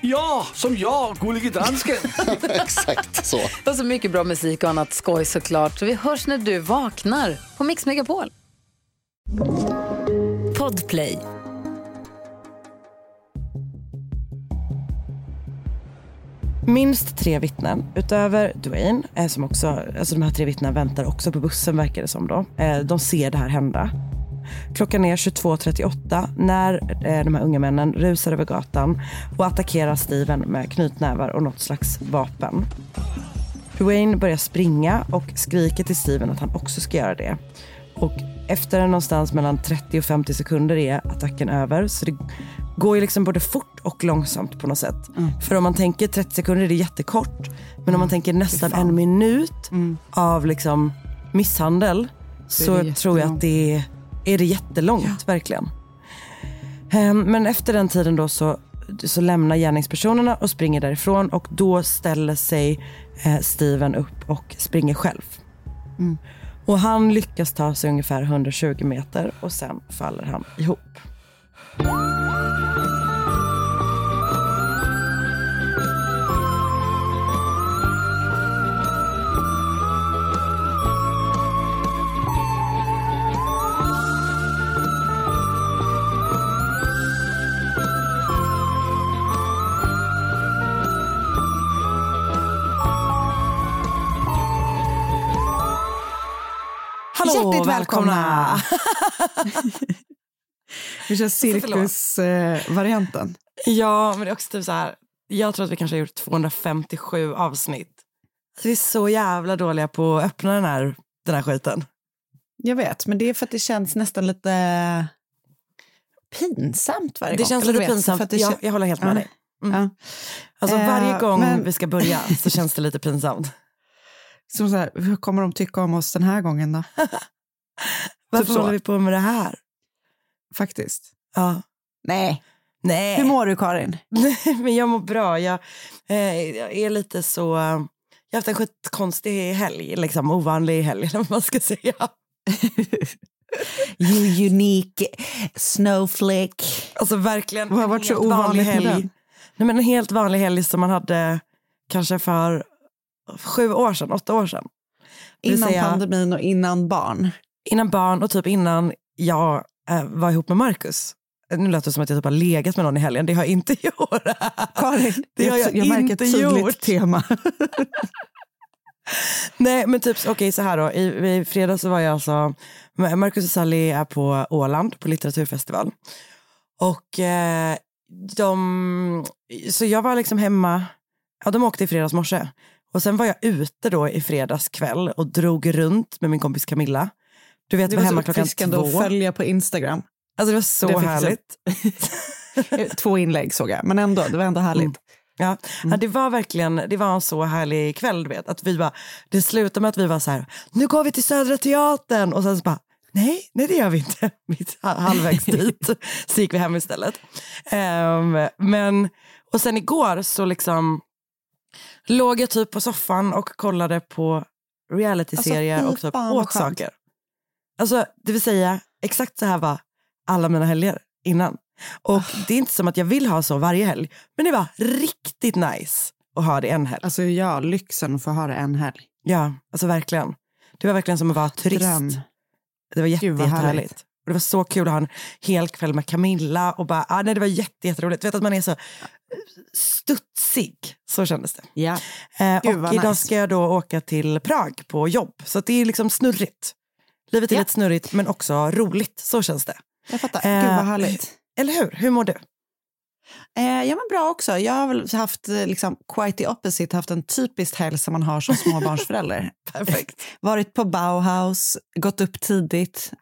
Ja, som jag, Gullige Dansken. Exakt så. Och så mycket bra musik och annat skoj såklart. Så vi hörs när du vaknar på Mix Megapol. Podplay. Minst tre vittnen, utöver Dwayne, eh, som också, alltså de här tre vittnena väntar också på bussen verkar det som då. Eh, de ser det här hända. Klockan är 22.38 när eh, de här unga männen rusar över gatan och attackerar Steven med knytnävar och något slags vapen. Dwayne börjar springa och skriker till Steven att han också ska göra det. Och efter någonstans mellan 30 och 50 sekunder är attacken över. Så det går ju liksom både fort och långsamt på något sätt. För om man tänker 30 sekunder är det jättekort. Men om man tänker nästan en minut av liksom misshandel så, tror jag att det är, är det jättelångt verkligen. Ehm, Men efter den tiden då så, så lämnar gärningspersonerna och springer därifrån och då ställer sig eh, Steven upp och springer själv. Och han lyckas ta sig ungefär 120 meter och sen faller han ihop. Hallå, Hjärtligt välkomna! Vi kör Alltså, cirkusvarianten. Ja, men det är också typ så här. Jag tror att vi kanske har gjort 257 avsnitt. Vi är så jävla dåliga på att öppna den här, den här skiten. Jag vet, men det är för att det känns nästan lite pinsamt varje Det gång. känns Eller lite vet, pinsamt. för att det jag, jag håller helt med Ja. dig. Mm. Ja. Alltså Eh, varje gång men- vi ska börja så känns det lite pinsamt. Som så här, hur kommer de tycka om oss den här gången då? Varför Typ så. håller vi på med det här? Faktiskt. Ja. Nej. Nej. Hur mår du Karin? men jag mår bra. Jag, eh, jag är lite så... jag har haft en skitkonstig helg, liksom ovanlig helg eller vad man ska säga. You unique snowflake. Alltså verkligen Vad har varit så ovanligt helg. Nej, men en helt vanlig helg som man hade kanske för sju år sedan, åtta år sedan. Innan säga- pandemin och innan barn. Innan barn och typ innan jag eh, var ihop med Marcus. Nu lät det som att jag typ har legat med någon i helgen. Det har jag inte gjort. Karin, Det har jag jag märker inte ett tydligt gjort. tema. Nej men typ okej så här då. I, I fredags så var jag alltså, Marcus och Sally är på Åland på litteraturfestival. Och eh, de, så jag var liksom hemma, ja de åkte i fredags morse. Och sen var jag ute då i fredags kväll och drog runt med min kompis Camilla. Du vet, Det var var hemma så klockan två. att följa på Instagram. Alltså det var så Det härligt. Två inlägg såg jag, men ändå, det var ändå härligt. Mm. Ja, ja, det var verkligen det var en så härlig kväll. Du vet, att vi bara, det slutade med att vi var så här, nu går vi till Södra Teatern och sen så bara, nej, nej det gör vi inte. Mitt halvvägs dit så gick vi hem istället. Ehm, men, och sen igår så liksom låg jag typ på soffan och kollade på realityserier Alltså, och typ åt saker. Alltså, det vill säga, exakt så här var alla mina helger innan. Och det är inte som att jag vill ha så varje helg, men det var riktigt nice att ha det en helg. Alltså ja, lyxen att få ha det en helg. Ja, alltså verkligen. Det var verkligen som att vara turist. Dröm. Det var jätte, Gud, jättehärligt. Och det var så kul att ha en hel kväll med Camilla och bara, ah, nej, det var jätte, jätteroligt. Vet att man är så studsig, så kändes det. Ja. Eh, Gud, och idag nice. ska jag då åka till Prag på jobb. Så det är liksom snurrigt. Livet är Ja. lite snurrigt men också roligt, så känns det. Jag fattar. Eh, Gud vad härligt. Eller hur? Hur mår du? Eh, jag mår bra också. Jag har väl haft eh, liksom, quite the opposite, haft en typisk helg som man har som småbarnsförälder. Perfekt. Varit på Bauhaus, gått upp tidigt,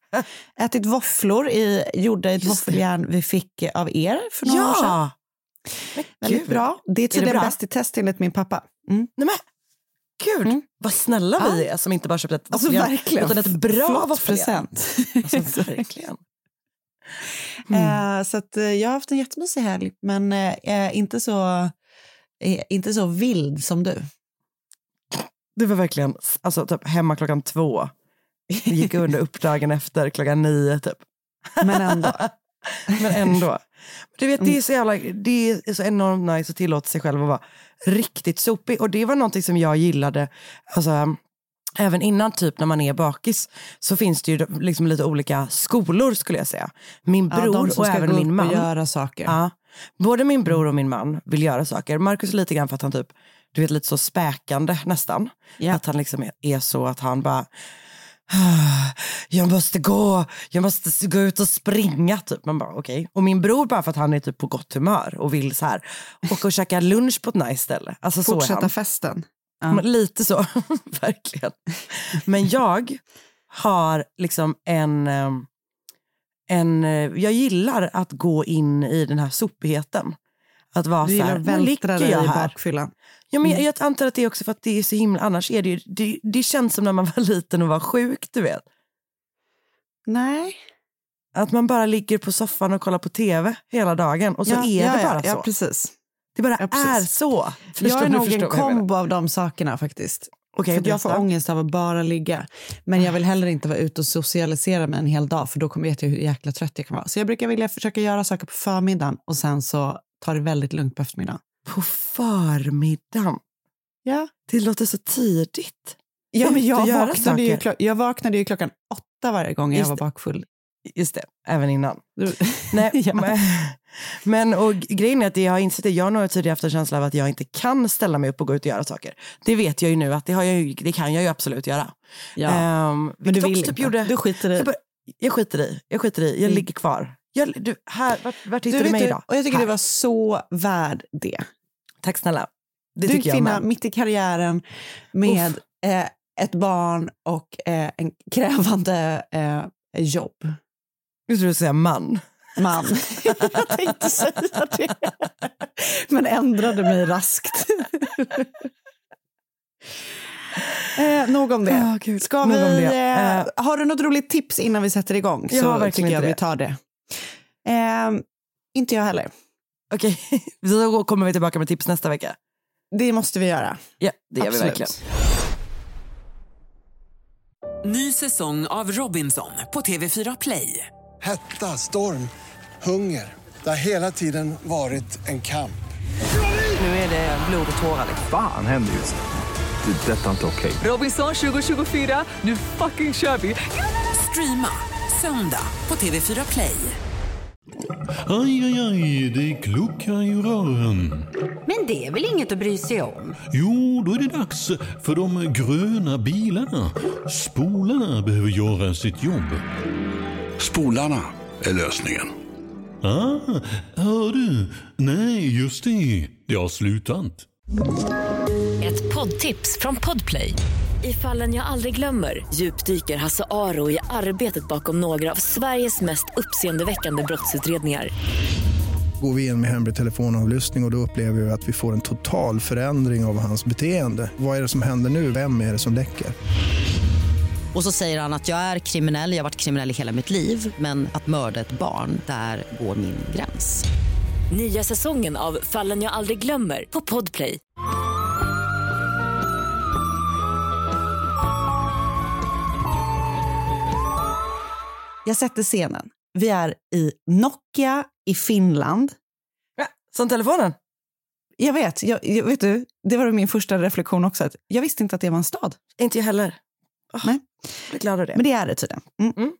ätit våfflor i, gjorde ett Just det. våffeljärn vi fick av er för några år sedan. Ja! Men Väldigt gud. bra. Det är tydligen bäst i test enligt min pappa. Mm. Nej, men, gud, Mm. vad snälla Ja. vi är som inte bara köpt ett Alltså våffeljärn, verkligen. utan ett bra våffeljärn. Alltså verkligen. Mm. Eh, så att, eh, jag har haft en jättemysig helg, men eh, inte, så, eh, inte så vild som du. Det var verkligen alltså, typ, hemma klockan två. Gick under upp dagen efter klockan nio typ. Men ändå. Men ändå. Du vet, det är så jävla, det är så enormt nice att tillåta sig själv att vara riktigt sopig. Och det var någonting som jag gillade, alltså, även innan typ när man är bakis, så finns det ju liksom lite olika skolor skulle jag säga. Min Ja, bror som och även min man. göra saker. Ja, både min bror och min man vill göra saker. Markus lite grann för att han typ, du vet lite så späkande nästan. Ja. Att han liksom är, är så att han bara, "Ah, jag måste gå, jag måste gå ut och springa typ. Man bara okej. Och min bror bara för att han är typ på gott humör och vill så här åka och käka lunch på ett nice ställe. Alltså så är Fortsätta han. festen. Ja. Lite så, verkligen. Men jag har liksom en, eh, en, eh, jag gillar att gå in i den här sopigheten. Att vara Du så gillar här, att vältra dig jag i bakfyllan. Ja, men jag, jag antar att det är också för att det är så himla, annars är det ju, det, det känns som när man var liten och var sjuk, du vet. Nej. Att man bara ligger på soffan och kollar på tv hela dagen och så ja, är ja, det bara ja, så. Ja, precis. Det bara ja, är så. Förstår jag är nog förstår en kombo av de sakerna faktiskt. Okej, för jag får ångest av att bara ligga. Men jag vill heller inte vara ute och socialisera mig en hel dag för då kommer vet jag hur jäkla trött jag kan vara. Så jag brukar vilja försöka göra saker på förmiddagen och sen så ta det väldigt lugnt på eftermiddagen. På förmiddagen. Ja. Det låter så tidigt. Ja, men jag, vaknade ju jag vaknade ju klockan åtta varje gång jag var bakfull. Just det, även innan. Du- Nej, Ja. men, men och grejen är att jag har insett det, jag har nog tidigare haft en känsla av att jag inte kan ställa mig upp och gå ut och göra saker. Det vet jag ju nu att det, har jag ju, det kan jag ju absolut göra. Ja. Ehm, men du vill också inte. typ gjorde, Du skiter i jag, bara, jag skiter i, jag skiter i, jag Mm. ligger kvar. Jag, du, här, vart, vart hittar Du du, mig du, idag? och jag tycker här. det var så värd det. Tack snälla. Det du är jag kvinna mitt i karriären med eh, ett barn och eh, en krävande eh, jobb. Jag tror du säga man. Man. jag tänkte säga det, men ändrade mig raskt. eh, nog om det. Gud. Ska Nog vi, om det. eh, Eh, har du något roligt tips innan vi sätter igång? Jag så har verkligen tycker jag inte vi tar det. Eh, inte jag heller. Okej, så då kommer vi tillbaka med tips nästa vecka. Det måste vi göra. Ja, det gör vi Absolut. verkligen. Ny säsong av Robinson på TV4 Play. Hetta, storm, hunger. Det har hela tiden varit en kamp. Nu är det blod och tårar. liksom. Fan händer just det. Det är detta inte okej. Robinson 2024, nu fucking kör vi! Streama söndag på TV4 Play. Aj, aj, aj, det kluckar i rören. Men det är väl inget att bry sig om? Jo, då är det dags för de gröna bilarna. Spolarna behöver göra sitt jobb. Spolarna är lösningen. Ah, hör du? Nej, just det. Det har slutat. Ett poddtips från Podplay. I fallen jag aldrig glömmer djupdyker Hasse Aro i arbetet bakom några av Sveriges mest uppseendeväckande brottsutredningar. Går vi in med hemlig telefonavlyssning och, och då upplever vi att vi får en total förändring av hans beteende. Vad är det som händer nu? Vem är det som läcker? Och så säger han att jag är kriminell, jag har varit kriminell i hela mitt liv men att mörda ett barn, där går min gräns. Nya säsongen av Fallen jag aldrig glömmer på Podplay. Jag sätter scenen. Vi är i Nokia i Finland. Ja, som telefonen? Jag vet. Jag, jag, vet du, det var min första reflektion också. Att jag visste inte att det var en stad. Inte jag heller. Nej. Jag är glad av det. Men det är det tydligen. Mm.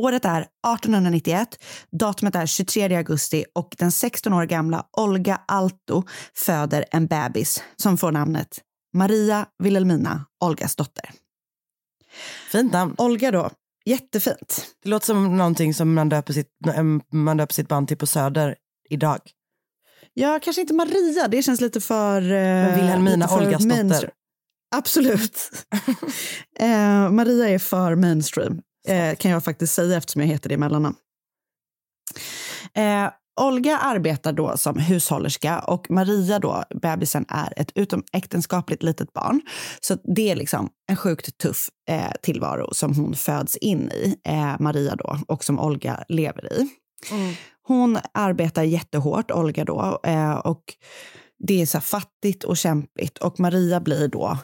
Året är 1891, datumet är 23 augusti och den 16 år gamla Olga Alto föder en bebis som får namnet Maria Wilhelmina Olgas dotter. Fint namn. Olga då, jättefint. Det låter som någonting som man döper sitt, man döper sitt band till på Söder idag. Ja, kanske inte Maria, det känns lite för... eh, Men Wilhelmina Olgas dotter. Absolut. eh, Maria är för mainstream, eh, kan jag faktiskt säga eftersom jag heter det i mellannamn. Eh, Olga arbetar då som hushållerska och Maria, då, bebisen, är ett utomäktenskapligt litet barn. Så det är liksom en sjukt tuff eh, tillvaro som hon föds in i, eh, Maria då, och som Olga lever i. Hon arbetar jättehårt, Olga då, eh, och det är så fattigt och kämpigt. Och Maria blir då,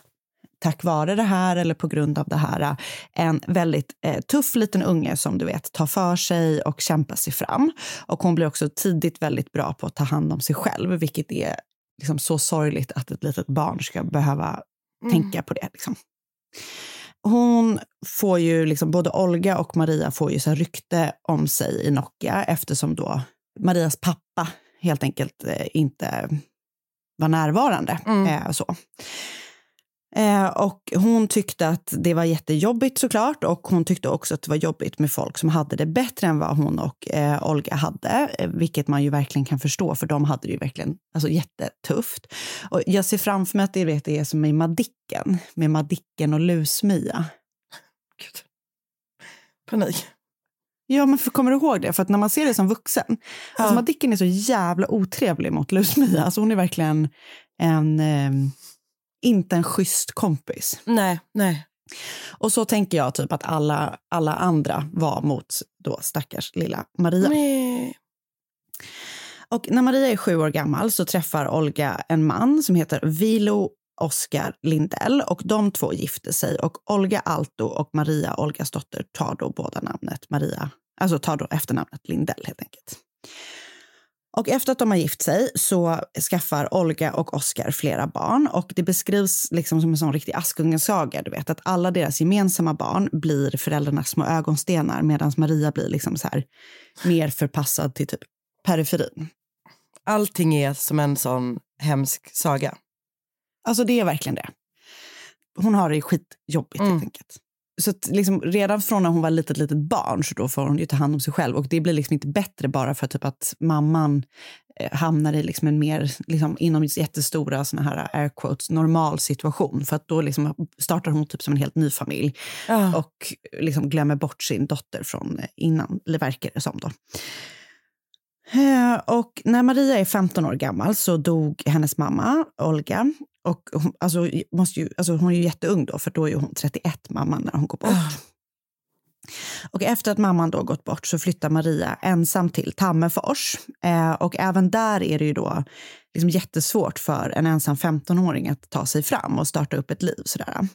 tack vare det här eller på grund av det här, en väldigt eh, tuff liten unge som du vet tar för sig och kämpar sig fram. Och hon blir också tidigt väldigt bra på att ta hand om sig själv, vilket är liksom så sorgligt att ett litet barn ska behöva Mm. tänka på det. Liksom. Hon får ju, liksom, både Olga och Maria får ju så rykte om sig i Nokia eftersom då Marias pappa helt enkelt eh, inte var närvarande. Eh, så. Eh, och hon tyckte att det var jättejobbigt såklart och hon tyckte också att det var jobbigt med folk som hade det bättre än vad hon och eh, Olga hade, eh, vilket man ju verkligen kan förstå för de hade det ju verkligen alltså, jättetufft. Och jag ser framför mig att det, vet, är som i Madicken, med Madicken och Lusmia. Panik. Ja, men för, kommer du ihåg det? För att när man ser det som vuxen, alltså Madicken är så jävla otrevlig mot Lusmia. Alltså hon är verkligen en, eh, inte en schysst kompis. Nej, nej. Och så tänker jag typ att alla, alla andra var mot då stackars lilla Maria. Nej. Och när Maria är sju år gammal så träffar Olga en man som heter Vilo Oskar Lindell och de två gifter sig och Olga Alto och Maria, Olgas dotter, tar då båda namnet Maria, alltså tar då efternamnet Lindell helt enkelt. Och efter att de har gift sig så skaffar Olga och Oskar flera barn och det beskrivs liksom som en sån riktig Askungesaga, du vet att alla deras gemensamma barn blir föräldrarnas små ögonstenar medan Maria blir liksom så här mer förpassad till typ periferin. Allting är som en sån hemsk saga. Alltså det är verkligen det. Hon har det skitjobbigt helt enkelt. Så liksom, redan från när hon var litet, litet barn så då får hon ju ta hand om sig själv. Och det blir liksom inte bättre bara för typ att mamman eh, hamnar i liksom en mer, liksom, inom jättestora såna här air quotes, normal situation. För att då liksom startar hon typ som en helt ny familj. Ja. Och liksom glömmer bort sin dotter från eh, innan, eller verkar det som då. Eh, Och när Maria är 15 år gammal så dog hennes mamma, Olga. Och hon, alltså, måste ju, alltså, hon är ju jätteung då, för då är hon 31, mamman, när hon går bort. Och efter att mamman då gått bort så flyttar Maria ensam till Tammerfors. Eh, och även där är det ju då liksom jättesvårt för en ensam 15-åring att ta sig fram och starta upp ett liv. Sådär.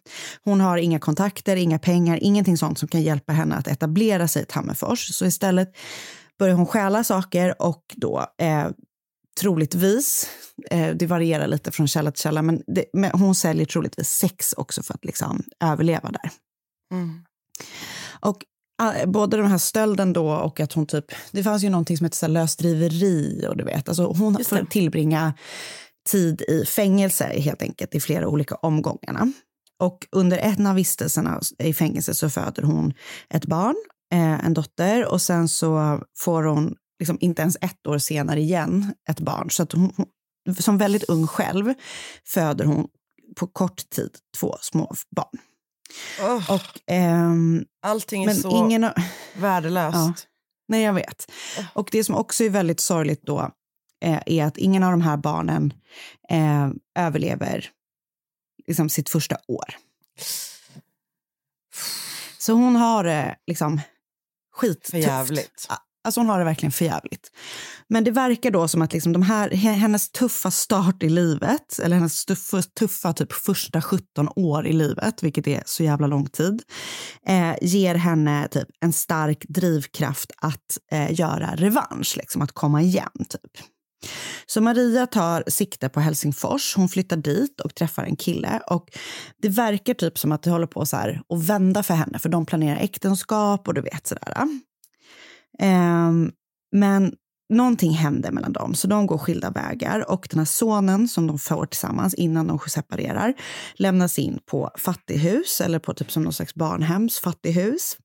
Hon har inga kontakter, inga pengar, ingenting sånt som kan hjälpa henne att etablera sig i Tammerfors. Så istället börjar hon stjäla saker och då eh, troligtvis, eh, det varierar lite från källa till källa, men, det, men hon säljer troligtvis sex också för att liksom överleva där. Och ah, både den här stölden då och att hon typ, det fanns ju någonting som så här lösdriveri och du vet, alltså hon får tillbringa tid i fängelse helt enkelt i flera olika omgångarna. Och under en av vistelserna i fängelse så föder hon ett barn, eh, en dotter och sen så får hon liksom inte ens ett år senare igen ett barn. Så att hon, som väldigt ung själv föder hon på kort tid två små barn. Och, ehm, Allting är men så ingen värdelöst. Ja. Nej, jag vet. Och det som också är väldigt sorgligt då eh, är att ingen av de här barnen eh, överlever liksom, sitt första år. Så hon har det liksom skittufft. Jävligt. Alltså hon har det verkligen förjävligt. Men det verkar då som att liksom de här, hennes tuffa start i livet, eller hennes tuffa, tuffa typ första 17 år i livet, vilket är så jävla lång tid, eh, ger henne typ en stark drivkraft att eh, göra revansch, liksom, att komma igen. Typ. Så Maria tar sikte på Helsingfors. Hon flyttar dit och träffar en kille. Och Det verkar typ som att det håller på så här att vända för henne, för de planerar äktenskap och du vet sådär. Um, men någonting händer mellan dem, så de går skilda vägar. Och den här sonen som de får tillsammans innan de separerar lämnas in på fattighus, eller på typ som någon slags barnhems fattighus.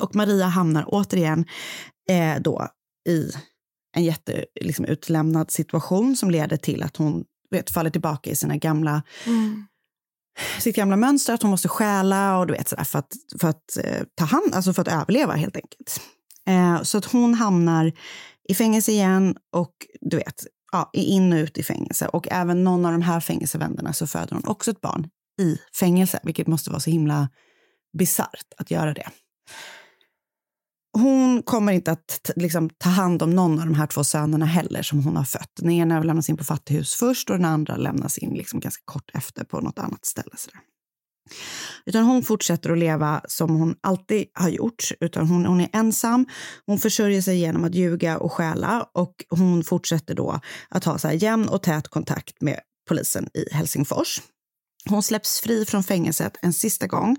Och Maria hamnar återigen eh, då i en jätteutlämnad liksom, situation som leder till att hon vet, faller tillbaka i sina gamla mm. sitt gamla mönster, att hon måste stjäla och du vet, sådär, för att, för att eh, ta hand, alltså för att överleva helt enkelt. Eh, så att hon hamnar i fängelse igen och du vet, ja, in och ut i fängelse. Och även någon av de här fängelsevännerna så föder hon också ett barn i fängelse, vilket måste vara så himla bisarrt att göra det. Hon kommer inte att liksom, ta hand om någon av de här två sönerna heller som hon har fött. Den ena lämnas in på fattighus först och den andra lämnas in liksom ganska kort efter på något annat ställe. Sådär. Utan hon fortsätter att leva som hon alltid har gjort. Utan hon, hon är ensam, hon försörjer sig genom att ljuga och stjäla och hon fortsätter då att ha så här jämn och tät kontakt med polisen i Helsingfors. Hon släpps fri från fängelset en sista gång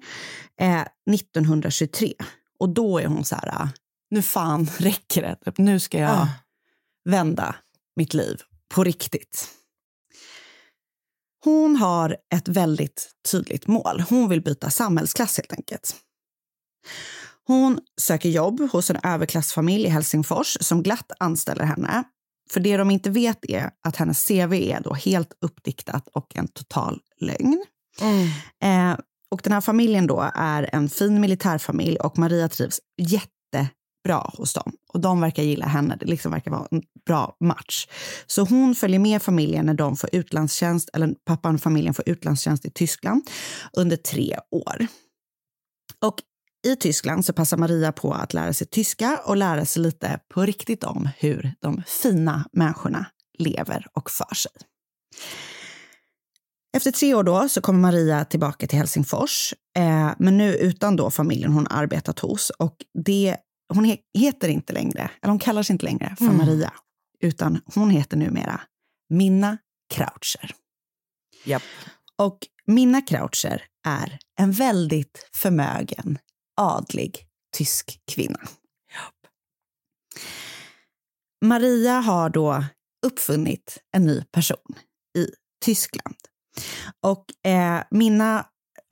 eh, 1923 och då är hon så här, nu fan räcker det. Typ, nu ska jag uh. vända mitt liv på riktigt. Hon har ett väldigt tydligt mål. Hon vill byta samhällsklass helt enkelt. Hon söker jobb hos en överklassfamilj i Helsingfors som glatt anställer henne. För det de inte vet är att hennes CV är då helt uppdiktat och en total lögn. Mm. Eh, och den här familjen då är en fin militärfamilj och Maria trivs jättebra hos dem. Och de verkar gilla henne, det liksom verkar vara en bra match. Så hon följer med familjen när de får utlandstjänst, eller pappan och familjen får utlandstjänst i Tyskland under tre år. Och i Tyskland så passar Maria på att lära sig tyska och lära sig lite på riktigt om hur de fina människorna lever och för sig. Efter tre år då så kommer Maria tillbaka till Helsingfors, eh, men nu utan då familjen hon arbetat hos. Och det, hon he, heter inte längre, eller hon kallar sig inte längre för mm. Maria, utan hon heter numera Minna Krautcher. Yep. Och Minna Krautcher är en väldigt förmögen, adlig tysk kvinna. Yep. Maria har då uppfunnit en ny person i Tyskland. Och eh, Minna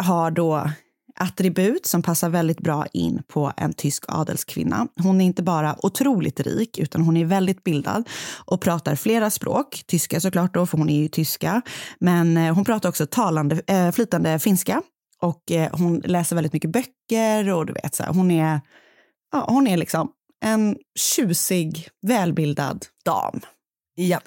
har då attribut som passar väldigt bra in på en tysk adelskvinna. Hon är inte bara otroligt rik, utan hon är väldigt bildad och pratar flera språk. Tyska såklart, då, för hon är ju tyska. Men eh, hon pratar också talande, eh, flytande finska och eh, hon läser väldigt mycket böcker och du vet, så här, hon är, ja, hon är liksom en tjusig, välbildad dam. Ja.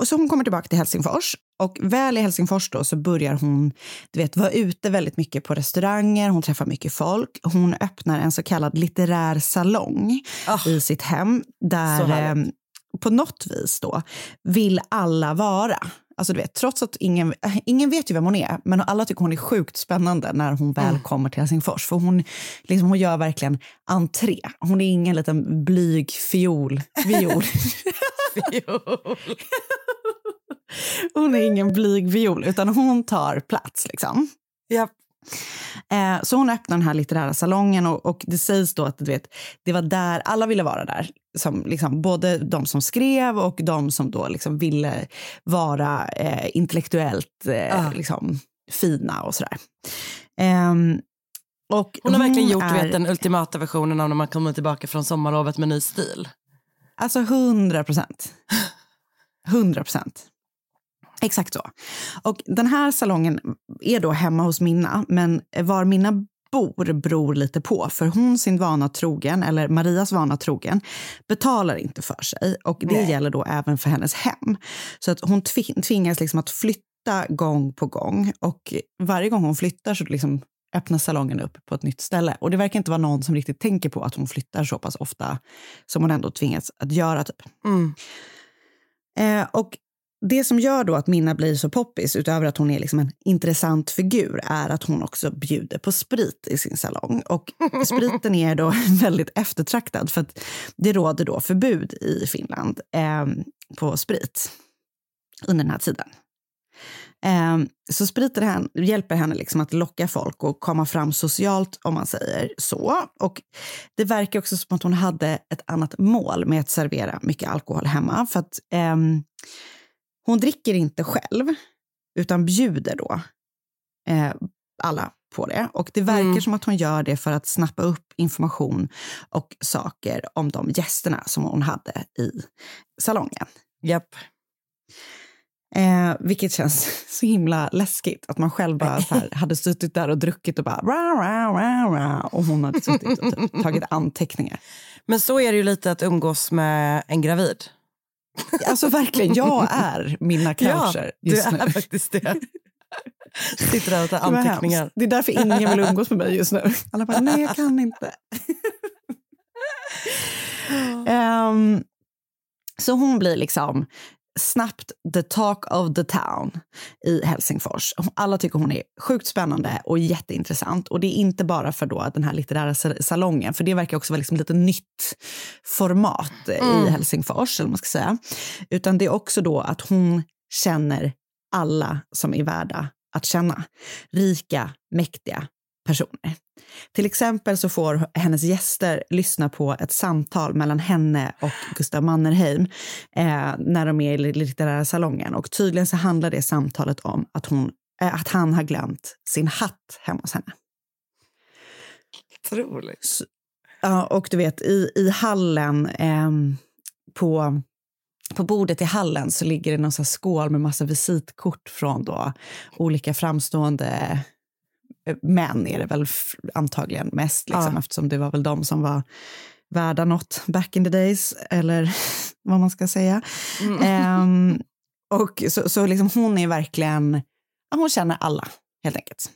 Och så hon kommer tillbaka till Helsingfors och väl i Helsingfors då så börjar hon du vet, vara ute väldigt mycket på restauranger, hon träffar mycket folk. Hon öppnar en så kallad litterär salong oh, i sitt hem där eh, på något vis då vill alla vara. Alltså du vet, trots att ingen, ingen vet ju vem hon är, men alla tycker hon är sjukt spännande när hon väl mm. kommer till Helsingfors. För hon, liksom, hon gör verkligen entré. Hon är ingen liten blyg fiol. Viol. fiol. hon är ingen blyg viol, utan hon tar plats. Liksom. Ja. Eh, så hon öppnar den här litterära salongen och, och, det sägs då att du vet, det var där alla ville vara där. Som, liksom, både de som skrev och de som då liksom ville vara eh, intellektuellt eh, ah. liksom, fina och sådär. Um, och hon har verkligen gjort är... vet, den ultimata versionen av när man kommer tillbaka från sommarlovet med ny stil. Alltså hundra procent. Hundra procent. Exakt så. Och den här salongen är då hemma hos Minna, men var Minna bor beror lite på. För hon sin vana trogen, eller Marias vana trogen, betalar inte för sig. Och det Nej. gäller då även för hennes hem. Så att hon tvingas liksom att flytta gång på gång. Och varje gång hon flyttar så liksom öppnas salongen upp på ett nytt ställe. Och det verkar inte vara någon som riktigt tänker på att hon flyttar så pass ofta som hon ändå tvingas att göra. Typ. Mm. Eh, och det som gör då att Minna blir så poppis, utöver att hon är liksom en intressant figur, är att hon också bjuder på sprit i sin salong. Och spriten är då väldigt eftertraktad, för att det råder då förbud i Finland eh, på sprit under den här tiden. Eh, så spriten henne, hjälper henne liksom att locka folk och komma fram socialt, om man säger så. Och det verkar också som att hon hade ett annat mål med att servera mycket alkohol hemma. För att eh, hon dricker inte själv, utan bjuder då eh, alla på det. Och det verkar Mm. som att hon gör det för att snappa upp information och saker om de gästerna som hon hade i salongen. Japp. Eh, vilket känns så himla läskigt. Att man själv bara här, hade suttit där och druckit och bara... Ra, ra, ra, ra, och hon hade suttit och typ, tagit anteckningar. Men så är det ju lite att umgås med en gravid. Alltså verkligen, jag är mina coucher Ja, just du är nu. faktiskt det. Sitter där och tar anteckningar. Det är därför ingen vill umgås med mig just nu. Alla bara, nej jag kan inte. Ehm, så hon blir liksom snabbt the talk of the town i Helsingfors. Alla tycker hon är sjukt spännande och jätteintressant. Och det är inte bara för då den här litterära sa- salongen, för det verkar också vara liksom lite nytt format Mm. i Helsingfors, eller man ska säga. Utan det är också då att hon känner alla som är värda att känna. Rika, mäktiga personer. Till exempel så får hennes gäster lyssna på ett samtal mellan henne och Gustav Mannerheim eh, när de är i litterära salongen. Och tydligen så handlar det samtalet om att, hon, eh, att han har glömt sin hatt hemma hos henne. Otroligt. Ja, och du vet, i, i hallen, ehm, på, på bordet i hallen så ligger det någon här skål med massa visitkort från då olika framstående eh, män, är det väl antagligen mest, liksom, Ja. eftersom det var väl de som var värda något back in the days, eller vad man ska säga. Mm. Ehm, och så, så liksom hon är verkligen, hon känner alla, helt enkelt.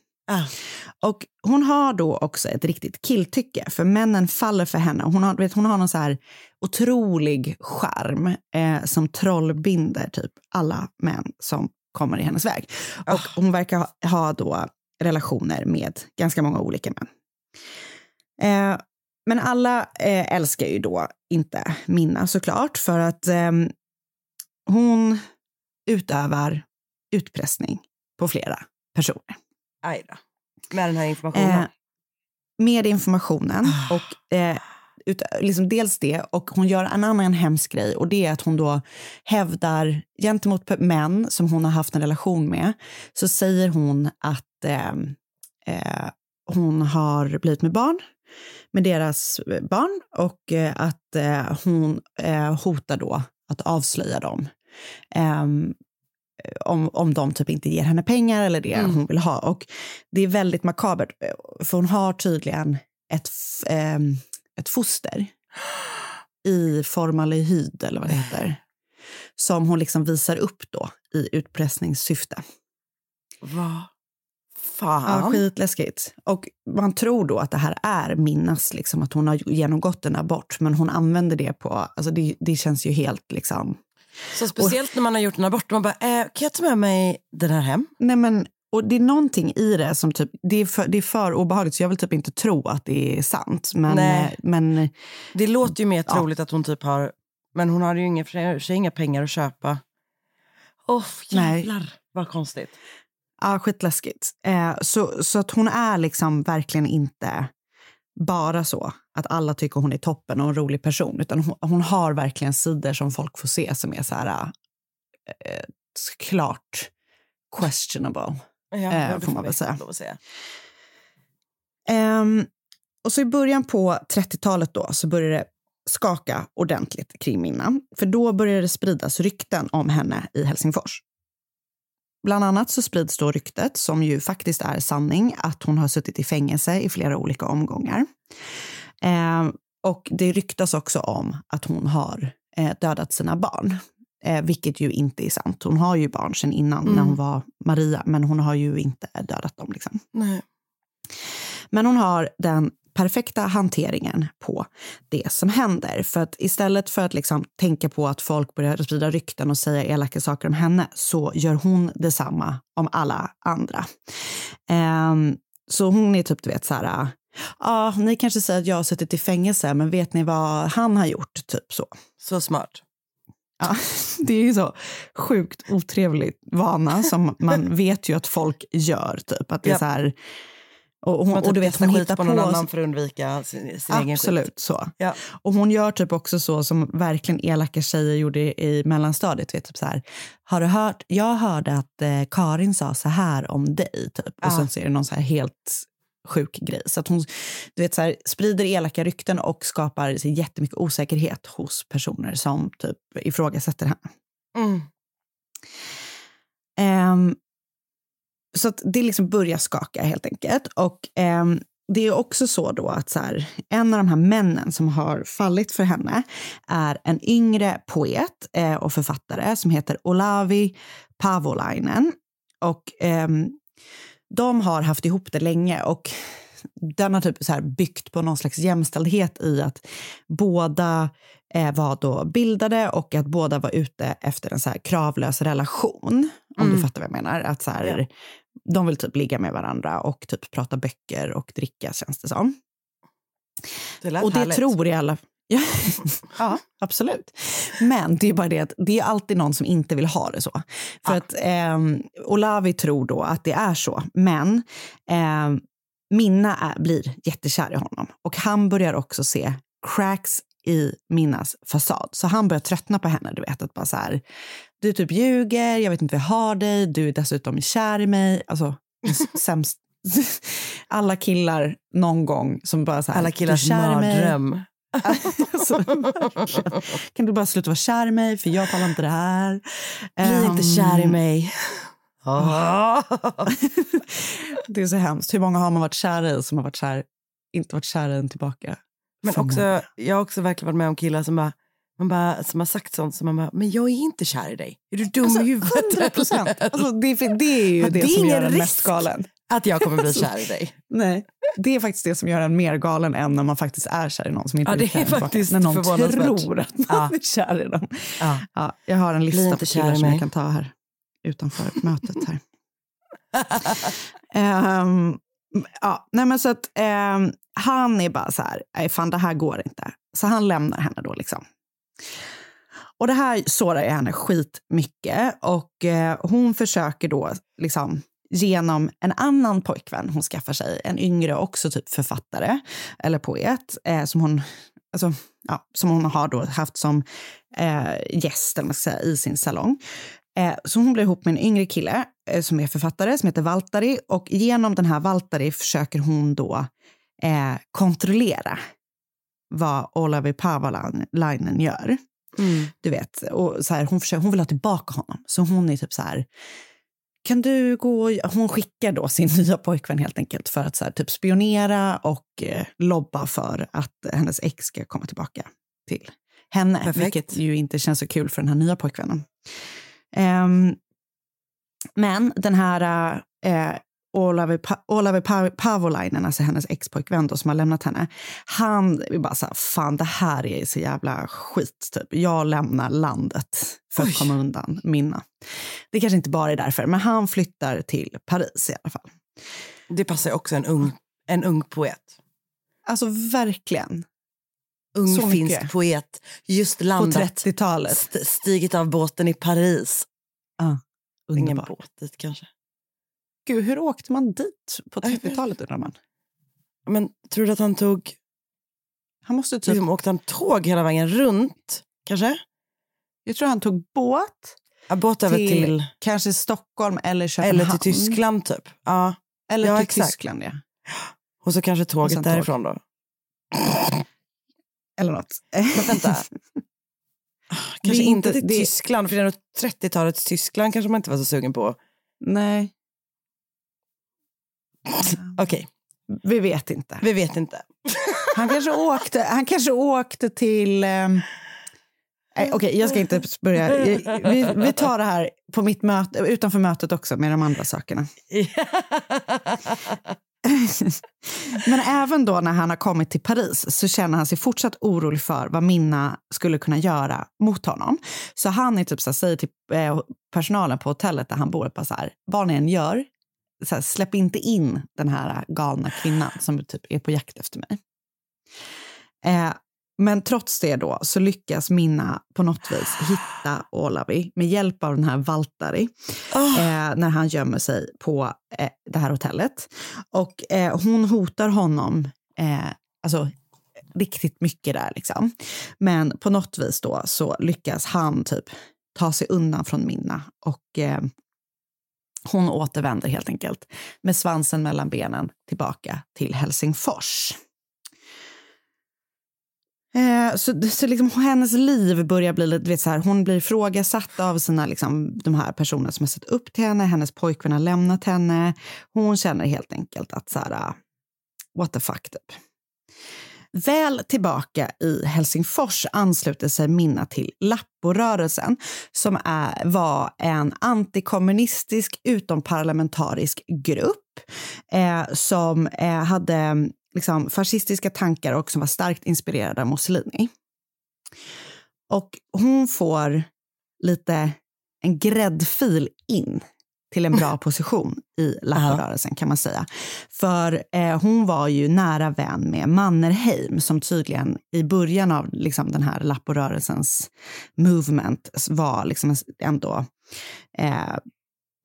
Och hon har då också ett riktigt killtycke, för männen faller för henne. Hon har, vet, hon har någon så här otrolig charm eh, som trollbinder typ alla män som kommer i hennes väg. Och hon verkar ha, ha då relationer med ganska många olika män. Eh, men alla eh, älskar ju då inte Minna såklart, för att ehm, hon utövar utpressning på flera personer. Aj då. Med den här informationen. Eh, med informationen. Och, eh, ut, liksom dels det, och hon gör en annan hemsk grej. Och det är att hon då hävdar gentemot män som hon har haft en relation med, så säger hon att eh, eh, hon har blivit med barn med deras barn och eh, att eh, hon eh, hotar då att avslöja dem. Ehm, om, om de typ inte ger henne pengar eller det Mm. hon vill ha. Och det är väldigt makabert, eh, för hon har tydligen ett, ehm, ett foster i formaldehyd, eller vad det heter, som hon liksom visar upp då i utpressningssyfte. Vad fan? Ja, skitläskigt. Och man tror då att det här är Minnas, liksom, att hon har genomgått en abort, men hon använder det på, alltså det, det känns ju helt liksom... Så speciellt när man har gjort en abort, man bara, eh, kan jag ta med mig den här hem? Nej men, och det är någonting i det som typ, det är för, det är för obehagligt så jag vill typ inte tro att det är sant. Men, Nej. eh, men Det låter ju mer Ja. troligt att hon typ har, men hon har ju inga, för inga pengar att köpa. Åh Nej. jävlar vad konstigt. ja, skitläskigt. Eh, så, så att hon är liksom verkligen inte bara så att alla tycker hon är toppen och en rolig person, utan hon, hon har verkligen sidor som folk får se som är så här, eh, klart questionable. Ja, eh, får man väl säga. säga. Ehm, och så i början på 30-talet då så började det skaka ordentligt kring Minna. För då började det spridas rykten om henne i Helsingfors. Bland annat så sprids då ryktet, som ju faktiskt är sanning, att hon har suttit i fängelse i flera olika omgångar. Ehm, och det ryktas också om att hon har eh, dödat sina barn. Eh, vilket ju inte är sant. Hon har ju barn sedan innan, när Mm. hon var Maria, men hon har ju inte dödat dem. Liksom. Nej. Men hon har den perfekta hanteringen på det som händer. För att istället för att liksom tänka på att folk börjar sprida rykten och säga elaka saker om henne så gör hon detsamma om alla andra. Ehm, så hon är typ, du vet, så här... Ja, ni kanske säger att jag har suttit i fängelse, men vet ni vad han har gjort? Typ så. Så smart. Ja, det är ju så sjukt otrevligt vana som man vet ju att folk gör. Typ. Att det är så här, och, hon, typ och du vet, kastar hon hittar på någon på... annan för att undvika sin, sin egen skit. Absolut så. Ja. Och hon gör typ också så som verkligen elaka tjejer gjorde i mellanstadiet. Vet, typ så här, har du hört? Jag hörde att eh, Karin sa så här om dig. Typ. Och Ja. sen så är det någon så här helt sjuk grej. Så att hon du vet, så här, sprider elaka rykten och skapar så jättemycket osäkerhet hos personer som typ ifrågasätter henne. Mm. Ehm, så att det liksom börjar skaka helt enkelt. Och ehm, det är också så då att så här, en av de här männen som har fallit för henne är en yngre poet eh, och författare som heter Olavi Pavolainen. Och ehm, de har haft ihop det länge och den har typ så här byggt på någon slags jämställdhet i att båda eh, var då bildade och att båda var ute efter en så här kravlös relation. Om Mm. du fattar vad jag menar. Att så här, De vill typ ligga med varandra och typ prata böcker och dricka känns det som. Det och det härligt. tror i alla... Ja, ja, absolut. Men det är bara det att det är alltid någon som inte vill ha det så. För att ehm, Olavi tror då att det är så, men ehm, Minna är, blir jättekär i honom. Och han börjar också se cracks i Minnas fasad. Så han börjar tröttna på henne. Du vet, att bara så här, du typ ljuger, jag vet inte vad jag har dig, du är dessutom kär i mig. Alltså, sämst. Alla killar någon gång som bara så här, Alla killars mardröm. Alltså, kan du bara sluta vara kär i mig, för jag pallar inte det här. Bli inte kär i mig. det är så hemskt. Hur många har man varit kär i som har varit kär, inte varit kär i en tillbaka? Men också, jag har också verkligen varit med om killar som, bara, man bara, som har sagt sånt som man bara, men jag är inte kär i dig. Är du dum Alltså, i huvudet? 100 procent. Alltså, det, är- det är ju det, det är som gör en mest galen. Att jag kommer bli Alltså, kär i dig. Nej, det är faktiskt det som gör en mer galen än när man faktiskt är kär i någon som inte Ja, kär är tillbaka. faktiskt När någon tror att man Ja. är kär i dem. Ja. Ja, jag har en lista på kär killar som jag kan ta här utanför mötet här. Ehm, ja, nej men så att ehm, han är bara så här, nej fan det här går inte. Så han lämnar henne då liksom. Och det här sårar ju henne skitmycket och eh, hon försöker då liksom genom en annan pojkvän hon skaffar sig, en yngre också typ författare eller poet eh, som hon alltså, ja, som hon har då haft som eh, gäst eller man ska säga, i sin salong. Eh, så hon blir ihop med en yngre kille eh, som är författare som heter Valtari och genom den här Valtari försöker hon då eh, kontrollera vad Olavi Pavalainen gör. Du vet, och så här, hon, försöker, hon vill ha tillbaka honom. Så hon är typ så här, kan du gå... Hon skickar då sin nya pojkvän helt enkelt för att så här, typ spionera och eh, lobba för att hennes ex ska komma tillbaka till henne. Perfekt. Vilket ju inte känns så kul för den här nya pojkvännen. Ehm, men den här eh, Olavi, pa Olavi pa Pavolainen, alltså hennes expojkvän som har lämnat henne, han är bara så här, fan det här är så jävla skit. Typ. Jag lämnar landet för att Oj. komma undan Minna. Det kanske inte bara är därför, men han flyttar till Paris i alla fall. Det passar ju också en ung, en ung poet. Alltså verkligen. Ung Så finsk mycket. poet, just På landat. 30-talet. St- stigit av båten i Paris. Ja, Ingen båt dit kanske. Gud, hur åkte man dit på 30-talet undrar man? Men tror du att han tog, Han måste typ, liksom, åkte han tåg hela vägen runt? Kanske? jag tror han tog båt Ja, båt över till, till, kanske Stockholm eller Köpenhamn. eller till Tyskland typ. Ja. Eller Ja, till exakt. Tyskland, ja. Och så kanske tåget tåg. därifrån då. Eller. Men vänta. Kanske inte inte- till det- Tyskland, för det är nog 30-talets Tyskland kanske man inte var så sugen på. Nej, Okej, vi vet inte. vi vet inte. Han kanske åkte, han kanske åkte till... nej, Okej, jag ska inte börja. Vi, vi tar det här på mitt möte, utanför mötet också med de andra sakerna. Men även då när han har kommit till Paris så känner han sig fortsatt orolig för vad Minna skulle kunna göra mot honom. Så han är typ så här, säger till eh, personalen på hotellet där han bor, bara så här, vad ni än gör, så här, släpp inte in den här galna kvinnan som typ är på jakt efter mig. Eh, men trots det då så lyckas Minna på något vis hitta Olavi med hjälp av den här Valtari Oh. eh, när han gömmer sig på eh, det här hotellet. Och eh, hon hotar honom eh, alltså, riktigt mycket där. Liksom. Men på något vis då så lyckas han typ ta sig undan från Minna och eh, hon återvänder helt enkelt med svansen mellan benen tillbaka till Helsingfors. Eh, så så liksom, hennes liv börjar bli lite, vet, så här, hon blir ifrågasatt av sina, liksom, de här personerna som har sett upp till henne. Hennes pojkvän har lämnat henne. Hon känner helt enkelt att så här, ah, what the fuck typ. Väl tillbaka i Helsingfors ansluter sig Minna till Lapporörelsen som är, var en antikommunistisk utomparlamentarisk grupp eh, som eh, hade liksom, fascistiska tankar och som var starkt inspirerad av Mussolini. Och hon får lite en gräddfil in till en bra position i Lapporörelsen kan man säga. För eh, hon var ju nära vän med Mannerheim som tydligen i början av liksom, den här Lapporörelsens movement var liksom ändå eh,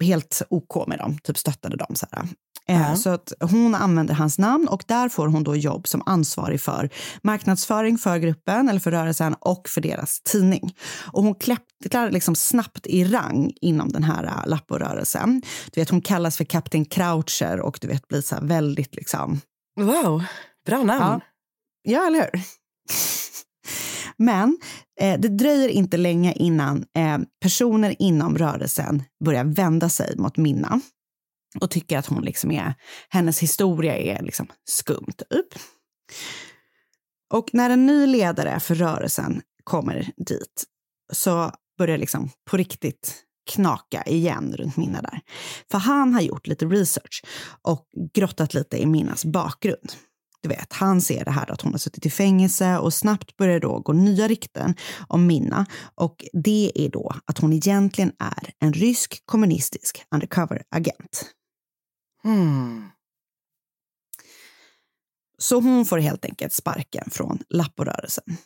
helt OK med dem, typ stöttade dem. Så, här. Eh, så att hon använder hans namn och där får hon då jobb som ansvarig för marknadsföring för gruppen eller för rörelsen och för deras tidning. Och hon klättrar liksom snabbt i rang inom den här uh, Lapporörelsen. Du vet, hon kallas för Kapten Croucher och du vet blir så väldigt liksom... Wow, bra namn. Ja, ja eller hur? Men eh, det dröjer inte länge innan eh, personer inom rörelsen börjar vända sig mot Minna och tycker att hon liksom är, hennes historia är liksom skum typ. Och när en ny ledare för rörelsen kommer dit så börjar liksom på riktigt knaka igen runt Minna där. För han har gjort lite research och grottat lite i Minnas bakgrund. Du vet, han ser det här att hon har suttit i fängelse och snabbt börjar då gå nya rykten om Minna. Och det är då att hon egentligen är en rysk kommunistisk undercover-agent. Hmm. Så hon får helt enkelt sparken från Lapporörelsen.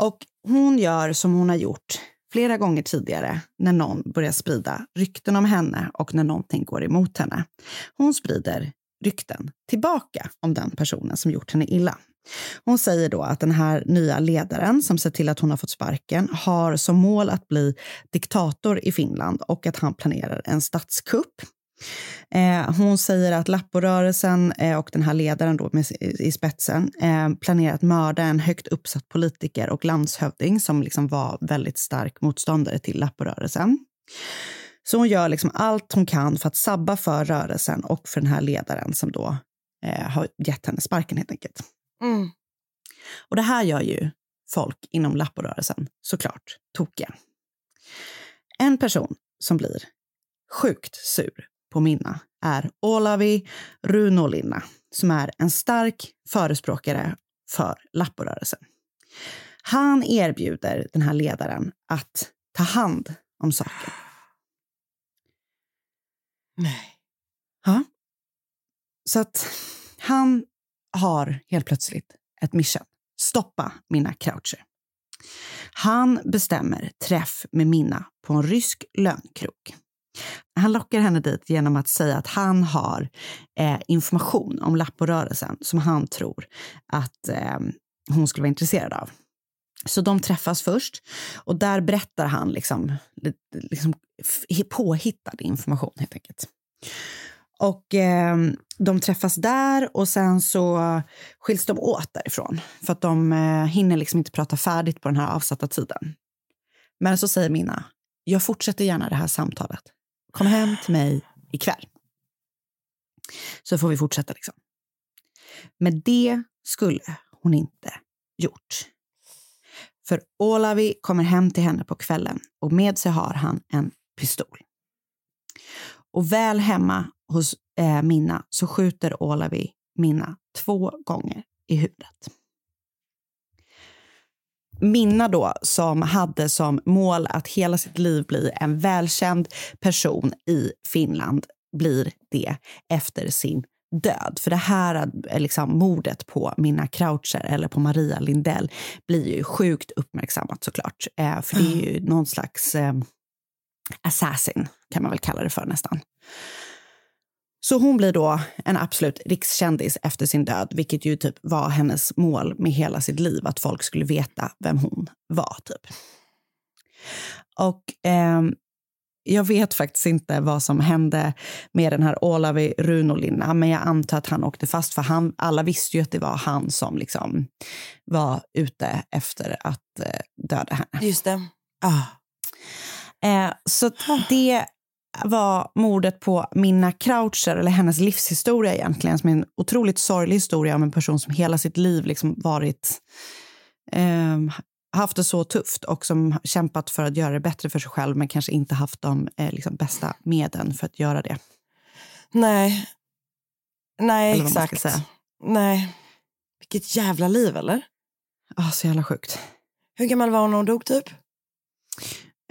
Och hon gör som hon har gjort flera gånger tidigare när någon börjar sprida rykten om henne och när någonting går emot henne. Hon sprider rykten tillbaka om den personen som gjort henne illa. Hon säger då att den här nya ledaren som sett till att hon har fått sparken har som mål att bli diktator i Finland och att han planerar en statskupp. Eh, hon säger att Lapporörelsen eh, och den här ledaren då med, i spetsen eh, planerar att mörda en högt uppsatt politiker och landshövding som liksom var väldigt stark motståndare till Lapporörelsen. Så hon gör liksom allt hon kan för att sabba för rörelsen och för den här ledaren som då eh, har gett henne sparken helt enkelt. Mm. Och det här gör ju folk inom Lapporörelsen såklart tokiga. En person som blir sjukt sur på Minna är Olavi Runolinna som är en stark förespråkare för Lapporörelsen. Han erbjuder den här ledaren att ta hand om saken. Nej. Ja. Så att han har helt plötsligt ett mission. Stoppa Minna Croucher. Han bestämmer träff med Minna på en rysk lönkrog. Han lockar henne dit genom att säga att han har eh, information om Lapporörelsen som han tror att eh, hon skulle vara intresserad av. Så de träffas först och där berättar han liksom, liksom påhittad information helt enkelt. Och eh, de träffas där och sen så skiljs de åt därifrån för att de eh, hinner liksom inte prata färdigt på den här avsatta tiden. Men så säger Minna, jag fortsätter gärna det här samtalet. Kom hem till mig ikväll. Så får vi fortsätta liksom. Men det skulle hon inte gjort. För Olavi kommer hem till henne på kvällen och med sig har han en pistol. och väl hemma hos eh, Minna så skjuter Olavi Minna två gånger i huvudet. Minna då, som hade som mål att hela sitt liv bli en välkänd person i Finland, blir det efter sin död. För det här eh, liksom, mordet på Minna Croucher eller på Maria Lindell blir ju sjukt uppmärksammat såklart. Eh, för det är ju någon slags eh, assassin, kan man väl kalla det för nästan. Så hon blir då en absolut rikskändis efter sin död, vilket ju typ var hennes mål med hela sitt liv, att folk skulle veta vem hon var. typ. Och eh, jag vet faktiskt inte vad som hände med den här Olavi Runolinna, men jag antar att han åkte fast, för han, alla visste ju att det var han som liksom var ute efter att eh, döda henne. Just det. Ah. Eh, så det var mordet på Minna Croucher, eller hennes livshistoria egentligen, som är en otroligt sorglig historia om en person som hela sitt liv liksom varit eh, haft det så tufft och som kämpat för att göra det bättre för sig själv men kanske inte haft de eh, liksom, bästa medlen för att göra det. Nej. Nej, exakt. Nej. Vilket jävla liv, eller? Ah, så jävla sjukt. Hur gammal var hon när hon dog, typ?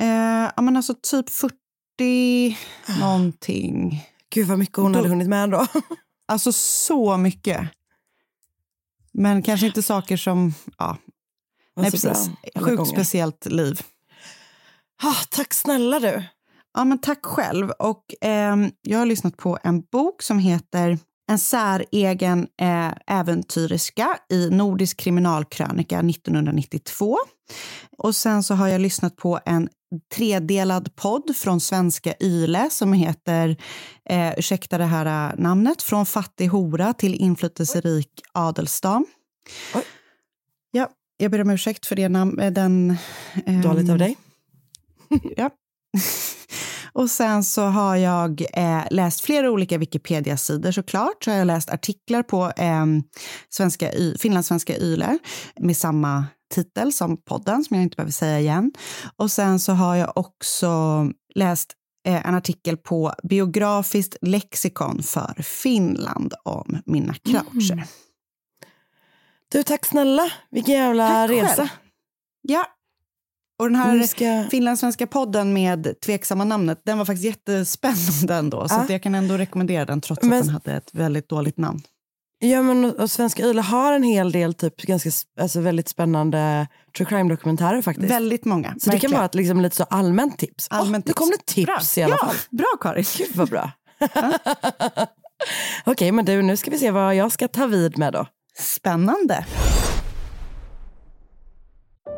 Eh, ja, men alltså typ 40 någonting. Gud vad mycket hon hade hunnit med då. Alltså så mycket. Men kanske inte saker som... Ja. Nej, precis. Sjukt speciellt liv. Ah, tack snälla du. Ja, men tack själv. Och, ehm, jag har lyssnat på en bok som heter En säregen eh, äventyrerska i Nordisk kriminalkrönika 1992. Och sen så har jag lyssnat på en tredelad podd från svenska Yle som heter, eh, ursäkta det här eh, namnet, Från fattig hora till inflytelserik adelsdam. Ja, jag ber om ursäkt för det namn, eh, den... ehm, Dåligt av dig. ja. Och sen så har jag eh, läst flera olika Wikipedia-sidor såklart. Så har jag läst artiklar på eh, svenska finlandssvenska Yle med samma titel som podden, som jag inte behöver säga igen. Och sen så har jag också läst eh, en artikel på Biografiskt lexikon för Finland om Minna Croucher. Du, tack snälla. Vilken jävla Tack resa. själv. Ja. Och den här ska- finlandssvenska podden med tveksamma namnet, den var faktiskt jättespännande ändå. Så Ja. att jag kan ändå rekommendera den trots Men- att den hade ett väldigt dåligt namn. Ja, men och, Svenska Yle har en hel del typ ganska alltså, väldigt spännande true crime-dokumentärer faktiskt. Väldigt många. Så det kan verkligen. vara ett liksom, lite så allmänt tips. Allmänt Åh, nu kom det tips. tips Bra. i alla Ja, fall. Bra Karin. Gud vad bra. Okej, men du, nu ska vi se vad jag ska ta vid med då. Spännande.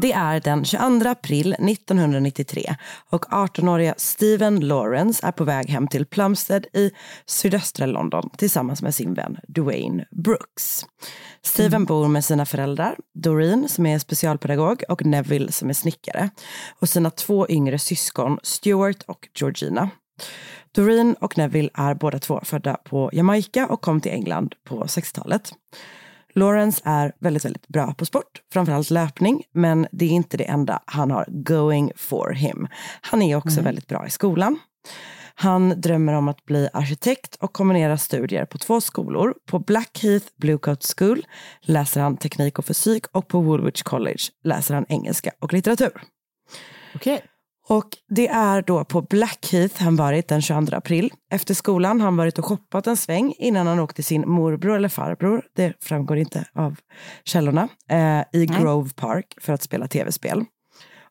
Det är den 22 april 1993 och 18-åriga Steven Lawrence är på väg hem till Plumstead i sydöstra London tillsammans med sin vän Dwayne Brooks. Steven bor med sina föräldrar, Doreen som är specialpedagog och Neville som är snickare och sina två yngre syskon Stuart och Georgina. Doreen och Neville är båda två födda på Jamaica och kom till England på 60-talet. Lawrence är väldigt, väldigt bra på sport, framförallt löpning, men det är inte det enda han har going for him. Han är också Mm. väldigt bra i skolan. Han drömmer om att bli arkitekt och kombinerar studier på två skolor. På Blackheath Bluecoat School läser han teknik och fysik och på Woolwich College läser han engelska och litteratur. Okej. Och det är då på Blackheath han varit den 22 april. Efter skolan har han varit och shoppat en sväng innan han åkte till sin morbror eller farbror, det framgår inte av källorna, eh, i Grove Park för att spela tv-spel.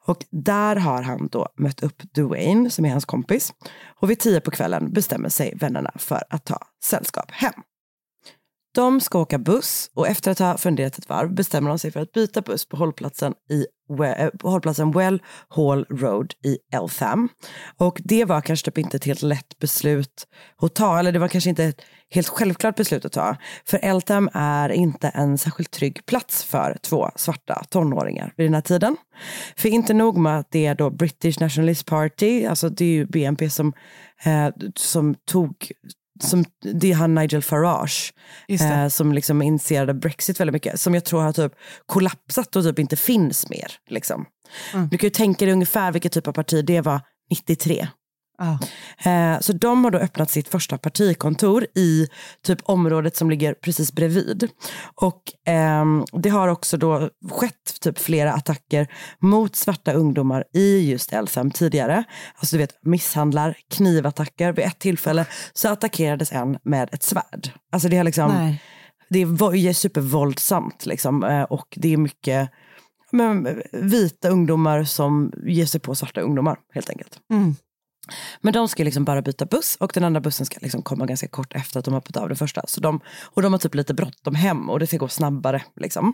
Och där har han då mött upp Dwayne som är hans kompis. Och vid tio på kvällen bestämmer sig vännerna för att ta sällskap hem. De ska åka buss och efter att ha funderat ett varv bestämmer de sig för att byta buss på hållplatsen, i, eh, på hållplatsen Well Hall Road i Eltham. Och det var kanske typ inte ett helt lätt beslut att ta, eller det var kanske inte ett helt självklart beslut att ta. För Eltham är inte en särskilt trygg plats för två svarta tonåringar vid den här tiden. För inte nog med att det är då British Nationalist Party, alltså det är ju BNP som, eh, som tog som, det är han Nigel Farage eh, som liksom initierade Brexit väldigt mycket. Som jag tror har typ kollapsat och typ inte finns mer. Liksom. Mm. Du kan ju tänka dig ungefär vilket typ av parti det var 93. Eh, så de har då öppnat sitt första partikontor i typ området som ligger precis bredvid. Och ehm, det har också då skett typ flera attacker mot svarta ungdomar i just Eltham tidigare. Alltså du vet misshandlar, knivattacker. Vid ett tillfälle så attackerades en med ett svärd. Alltså det har liksom, Nej. det är supervåldsamt liksom. Eh, och det är mycket men, vita ungdomar som ger sig på svarta ungdomar helt enkelt. Mm. Men de ska liksom bara byta buss och den andra bussen ska liksom komma ganska kort efter att de har hoppat av den första. Så de, och de har typ lite bråttom hem och det ska gå snabbare. Liksom.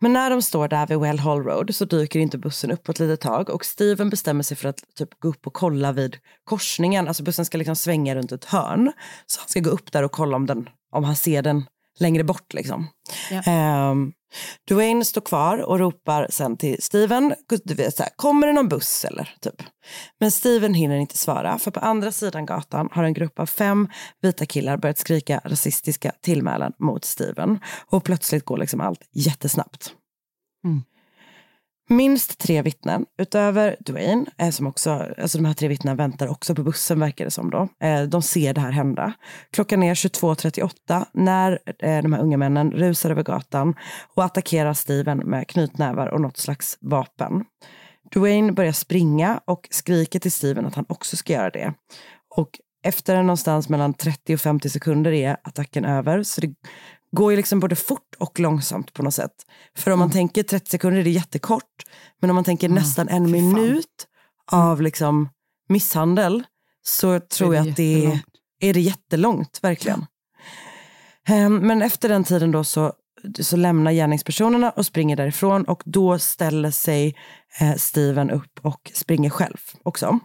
Men när de står där vid Well Hall Road så dyker inte bussen upp på ett litet tag och Steven bestämmer sig för att typ gå upp och kolla vid korsningen. Alltså bussen ska liksom svänga runt ett hörn. Så han ska gå upp där och kolla om, den, om han ser den längre bort. Liksom. Ehm, Dwayne står kvar och ropar sen till Steven, du vet, så här, kommer det någon buss eller? Typ. Men Steven hinner inte svara för på andra sidan gatan har en grupp av fem vita killar börjat skrika rasistiska tillmälen mot Steven. Och plötsligt går liksom allt jättesnabbt. Minst tre vittnen utöver Dwayne, eh, som också, alltså de här tre vittnena väntar också på bussen verkar det som då. Eh, de ser det här hända. Klockan är 22.38 när eh, de här unga männen rusar över gatan och attackerar Steven med knytnävar och något slags vapen. Dwayne börjar springa och skriker till Steven att han också ska göra det. Och efter någonstans mellan 30 och 50 sekunder är attacken över. Så det går ju liksom både fort och långsamt på något sätt. För om man tänker 30 sekunder är det jättekort. Men om man tänker nästan en minut av liksom misshandel så tror jag att det är, är det jättelångt, verkligen. Ehm, Men efter den tiden då så, så lämnar gärningspersonerna och springer därifrån och då ställer sig eh, Steven upp och springer själv också.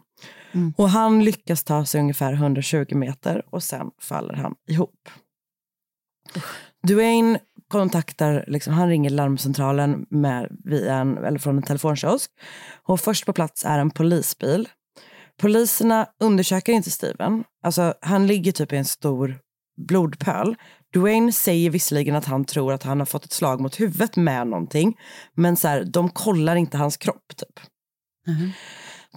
Och han lyckas ta sig ungefär 120 meter och sen faller han ihop. Dwayne kontaktar, liksom, han ringer larmcentralen med, via en, eller från en telefonkiosk. Och först på plats är en polisbil. Poliserna undersöker inte Steven. Alltså, han ligger typ i en stor blodpöl. Dwayne säger visserligen att han tror att han har fått ett slag mot huvudet med någonting. Men så här, de kollar inte hans kropp typ.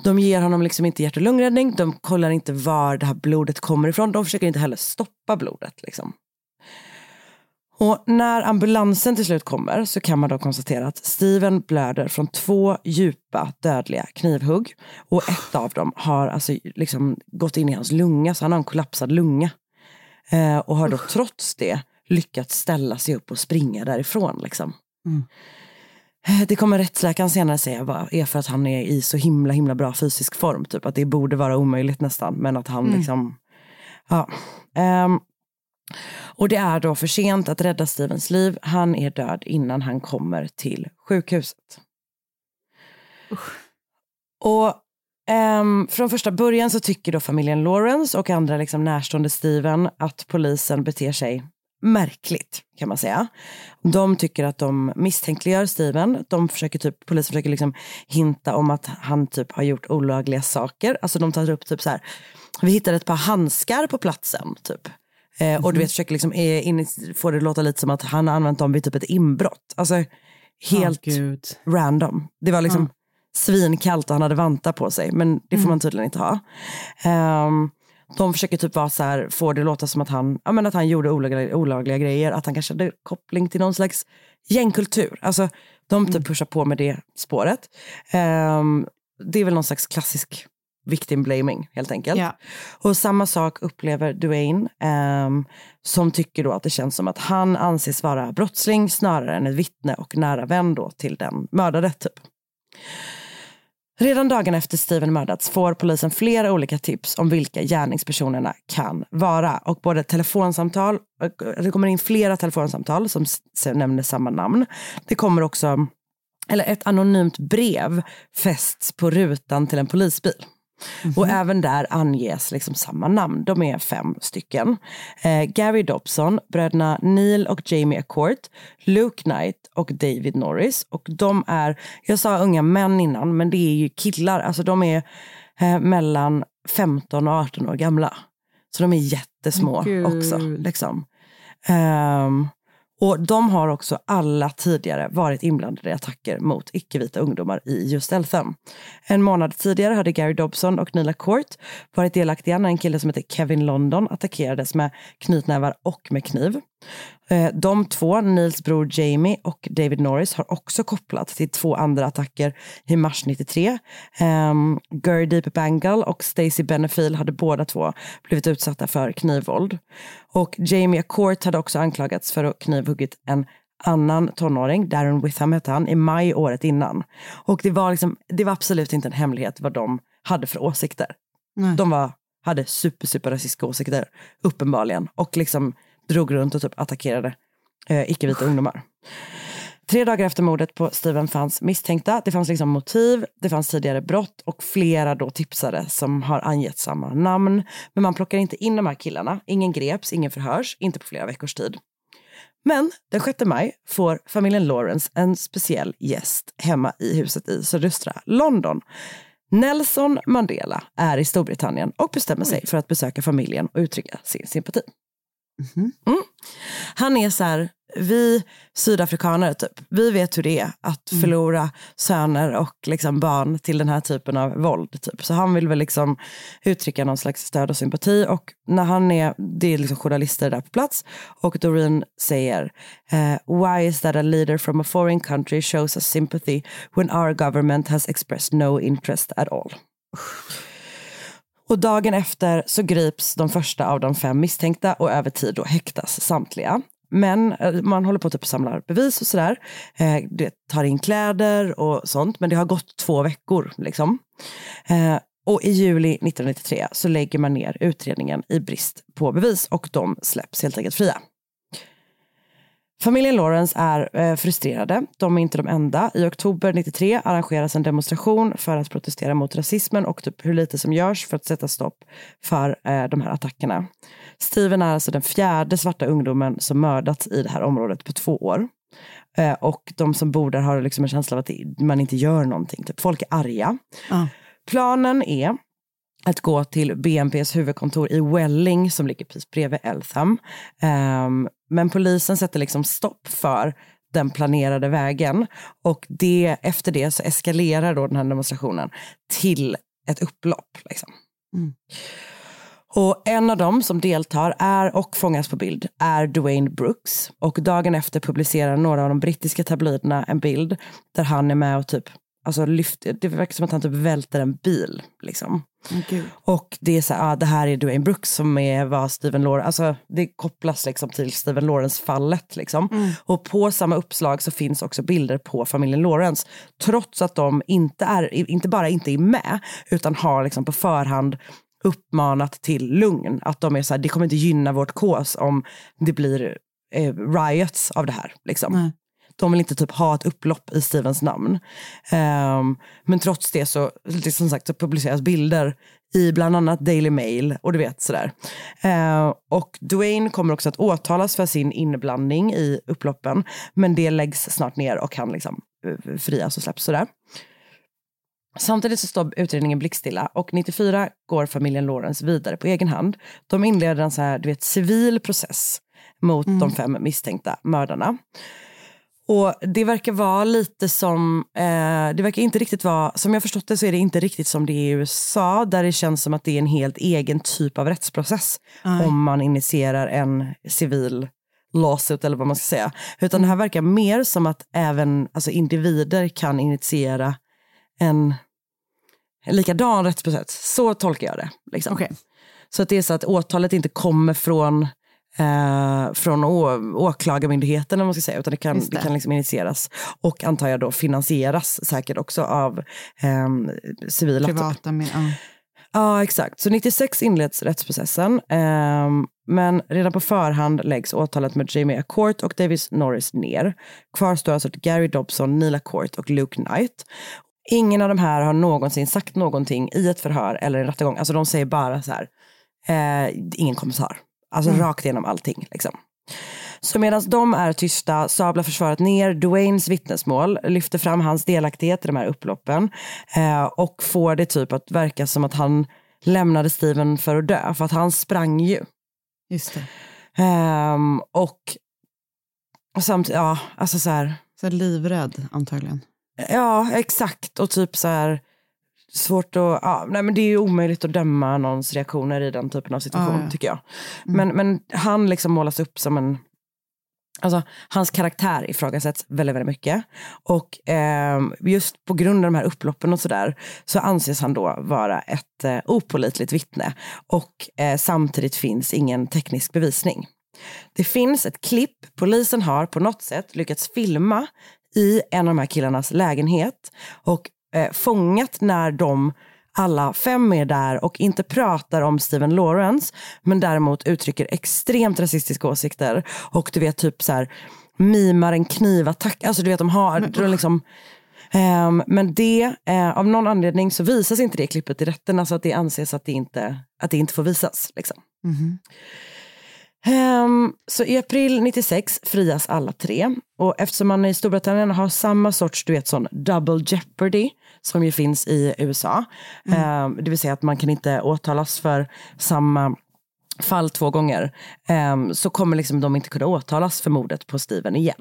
De ger honom liksom inte hjärt och lungräddning. De kollar inte var det här blodet kommer ifrån. De försöker inte heller stoppa blodet. Liksom. Och när ambulansen till slut kommer så kan man då konstatera att Steven blöder från två djupa dödliga knivhugg. Och ett av dem har alltså liksom gått in i hans lunga, så han har en kollapsad lunga. Eh, och har då trots det lyckats ställa sig upp och springa därifrån. Liksom. Eh, Det kommer rättsläkaren senare säga var, är för att han är i så himla himla bra fysisk form. Typ att det borde vara omöjligt nästan. Men att han Mm. liksom, ja. Ehm, och det är då för sent att rädda Stevens liv. Han är död innan han kommer till sjukhuset. Och um, från första början så tycker då familjen Lawrence och andra liksom närstående Steven att polisen beter sig märkligt kan man säga. De tycker att de misstänkliggör Steven. De försöker typ, polisen försöker liksom hinta om att han typ har gjort olagliga saker. Alltså de tar upp typ så här, vi hittade ett par handskar på platsen typ. Eh, och du vet försöker liksom eh, in, få det att låta lite som att han har använt dem vid typ ett inbrott. Alltså helt random. Det var liksom svinkallt och han hade vantar på sig. Men det får man tydligen inte ha. Ehm, de försöker typ vara så här, få det att låta som att han, ja, men att han gjorde olagliga, olagliga grejer. Att han kanske hade koppling till någon slags gängkultur. Alltså de typ pushar på med det spåret. Ehm, det är väl någon slags klassisk victim blaming helt enkelt. Ja. Och samma sak upplever Duane ehm, som tycker då att det känns som att han anses vara brottsling snarare än ett vittne och nära vän då till den mördade typ. Redan dagen efter Steven mördats får polisen flera olika tips om vilka gärningspersonerna kan vara. Och både telefonsamtal, det kommer in flera telefonsamtal som nämner samma namn. Det kommer också, eller ett anonymt brev fästs på rutan till en polisbil. Och även där anges liksom samma namn. De är fem stycken. Eh, Gary Dobson, bröderna Neil och Jamie Accourt, Luke Knight och David Norris. Och de är, jag sa unga män innan, men det är ju killar. Alltså de är eh, mellan 15 och 18 år gamla. Så de är jättesmå gud. också. Liksom. Ehm, och de har också alla tidigare varit inblandade i attacker mot icke-vita ungdomar i just Eltham. En månad tidigare hade Gary Dobson och Nila Court varit delaktiga när en kille som heter Kevin London attackerades med knytnävar och med kniv. Eh, De två, Nils bror Jamie och David Norris, har också kopplats till två andra attacker i mars 93. Um, Gurdeep Bangal och Stacey Benefiel hade båda två blivit utsatta för knivvåld. Och Jamie Accourt hade också anklagats för att knivhuggit en annan tonåring, Darren Witham hette han, i maj året innan. Och det var, liksom, det var absolut inte en hemlighet vad de hade för åsikter. Nej. De var, hade super, super rasistiska åsikter, uppenbarligen. Och liksom drog runt och typ attackerade eh, icke-vita ungdomar. Tre dagar efter mordet på Steven fanns misstänkta. Det fanns liksom motiv, det fanns tidigare brott och flera då tipsare som har angett samma namn. Men man plockar inte in de här killarna. Ingen greps, ingen förhörs, inte på flera veckors tid. Men den 6 maj får familjen Lawrence en speciell gäst hemma i huset i sydöstra London. Nelson Mandela är i Storbritannien och bestämmer sig för att besöka familjen och uttrycka sin sympati. Mm. Han är så här, vi sydafrikaner typ, vi vet hur det är att förlora söner och liksom barn till den här typen av våld. Typ. Så han vill väl liksom uttrycka någon slags stöd och sympati. Och när han är, det är liksom journalister där på plats och Doreen säger eh, Why is that a leader from a foreign country shows us sympathy when our government has expressed no interest at all? Och dagen efter så grips de första av de fem misstänkta och över tid då häktas samtliga. Men eh, man håller på att typ samla bevis och sådär. Eh, det tar in kläder och sånt. Men det har gått två veckor liksom. Eh, och i juli 1993 så lägger man ner utredningen i brist på bevis och de släpps helt enkelt fria. Familjen Lawrence är eh, frustrerade. De är inte de enda. I oktober 93 arrangeras en demonstration för att protestera mot rasismen och typ hur lite som görs för att sätta stopp för eh, de här attackerna. Steven är alltså den fjärde svarta ungdomen som mördats i det här området på två år. Eh, och de som bor där har liksom en känsla av att man inte gör någonting. Typ, folk är arga. Planen är att gå till BNPs huvudkontor i Welling som ligger precis bredvid Eltham. Ehm, men polisen sätter liksom stopp för den planerade vägen och det, efter det så eskalerar då den här demonstrationen till ett upplopp. Liksom. Och en av dem som deltar är och fångas på bild är Dwayne Brooks. Och dagen efter publicerar några av de brittiska tabloiderna en bild där han är med och typ, alltså lyfter, det verkar som att han typ välter en bil. Liksom. Och det är så här, ah, det här är Dwayne Brooks som är vad Steven Lawrence, alltså det kopplas liksom till Steven Lawrence-fallet liksom. Och på samma uppslag så finns också bilder på familjen Lawrence. Trots att de inte, är, inte bara inte är med, utan har liksom på förhand uppmanat till lugn. Att de är så här, det kommer inte gynna vårt kås om det blir eh, riots av det här. Liksom. De vill inte typ ha ett upplopp i Stevens namn. Ehm, men trots det så, som sagt, så publiceras bilder i bland annat Daily Mail och du vet sådär. Ehm, och Dwayne kommer också att åtalas för sin inblandning i upploppen. Men det läggs snart ner och han liksom eh, frias och släpps sådär. Samtidigt så står utredningen blickstilla och 94 går familjen Lawrence vidare på egen hand. De inleder en så här, du vet, civil process mot de fem misstänkta mördarna. Och det verkar vara lite som, eh, det verkar inte riktigt vara, som jag förstått det så är det inte riktigt som det är i USA där det känns som att det är en helt egen typ av rättsprocess Nej. om man initierar en civil lawsuit eller vad man ska säga. Utan det här verkar mer som att även alltså, individer kan initiera en likadan rättsprocess. Så tolkar jag det. Liksom. Så att det är så att åtalet inte kommer från eh, från å, åklagarmyndigheten man ska säga, utan det kan, Just det. det. kan liksom initieras och antar jag då finansieras säkert också av eh, civila. Privata med, ja. Ja, exakt. Så 96 inleds rättsprocessen, ehm, men redan på förhand läggs åtalet med Jamie Court och Davis Norris ner. Kvar står alltså Gary Dobson, Nila Court och Luke Knight. Ingen av de här har någonsin sagt någonting i ett förhör eller en rättegång. Alltså de säger bara så här, eh, ingen kommentar. Alltså Mm. rakt igenom allting. Liksom. Så medan de är tysta sablar försvaret ner Dwaynes vittnesmål, lyfter fram hans delaktighet i de här upploppen eh, och får det typ att verka som att han lämnade Steven för att dö, för att han sprang ju. Just det. Ehm, och och samtidigt, ja, alltså så här. Så livrädd antagligen. Ja, exakt. Och typ så här svårt att, ja, nej men det är ju omöjligt att döma någons reaktioner i den typen av situation Ja, ja. tycker jag. Men, men han liksom målas upp som en, alltså hans karaktär ifrågasätts väldigt, väldigt mycket. Och ehm, just på grund av de här upploppen och sådär så anses han då vara ett eh, opolitligt vittne. Och eh, samtidigt finns ingen teknisk bevisning. Det finns ett klipp polisen har på något sätt lyckats filma i en av de här killarnas lägenhet och eh, fångat när de alla fem är där och inte pratar om Steven Lawrence men däremot uttrycker extremt rasistiska åsikter och du vet typ så här mimar en knivattack, alltså du vet de har de liksom Ehm, men det, eh, av någon anledning så visas inte det klippet i rätten, alltså att det anses att det inte, att det inte får visas. Liksom. Mhm. Ehm, så i april 96 frias alla tre. Och eftersom man i Storbritannien har samma sorts du vet, sån double jeopardy som ju finns i USA. ehm, det vill säga att man kan inte åtalas för samma fall två gånger. ehm, så kommer liksom de inte kunna åtalas för mordet på Steven igen.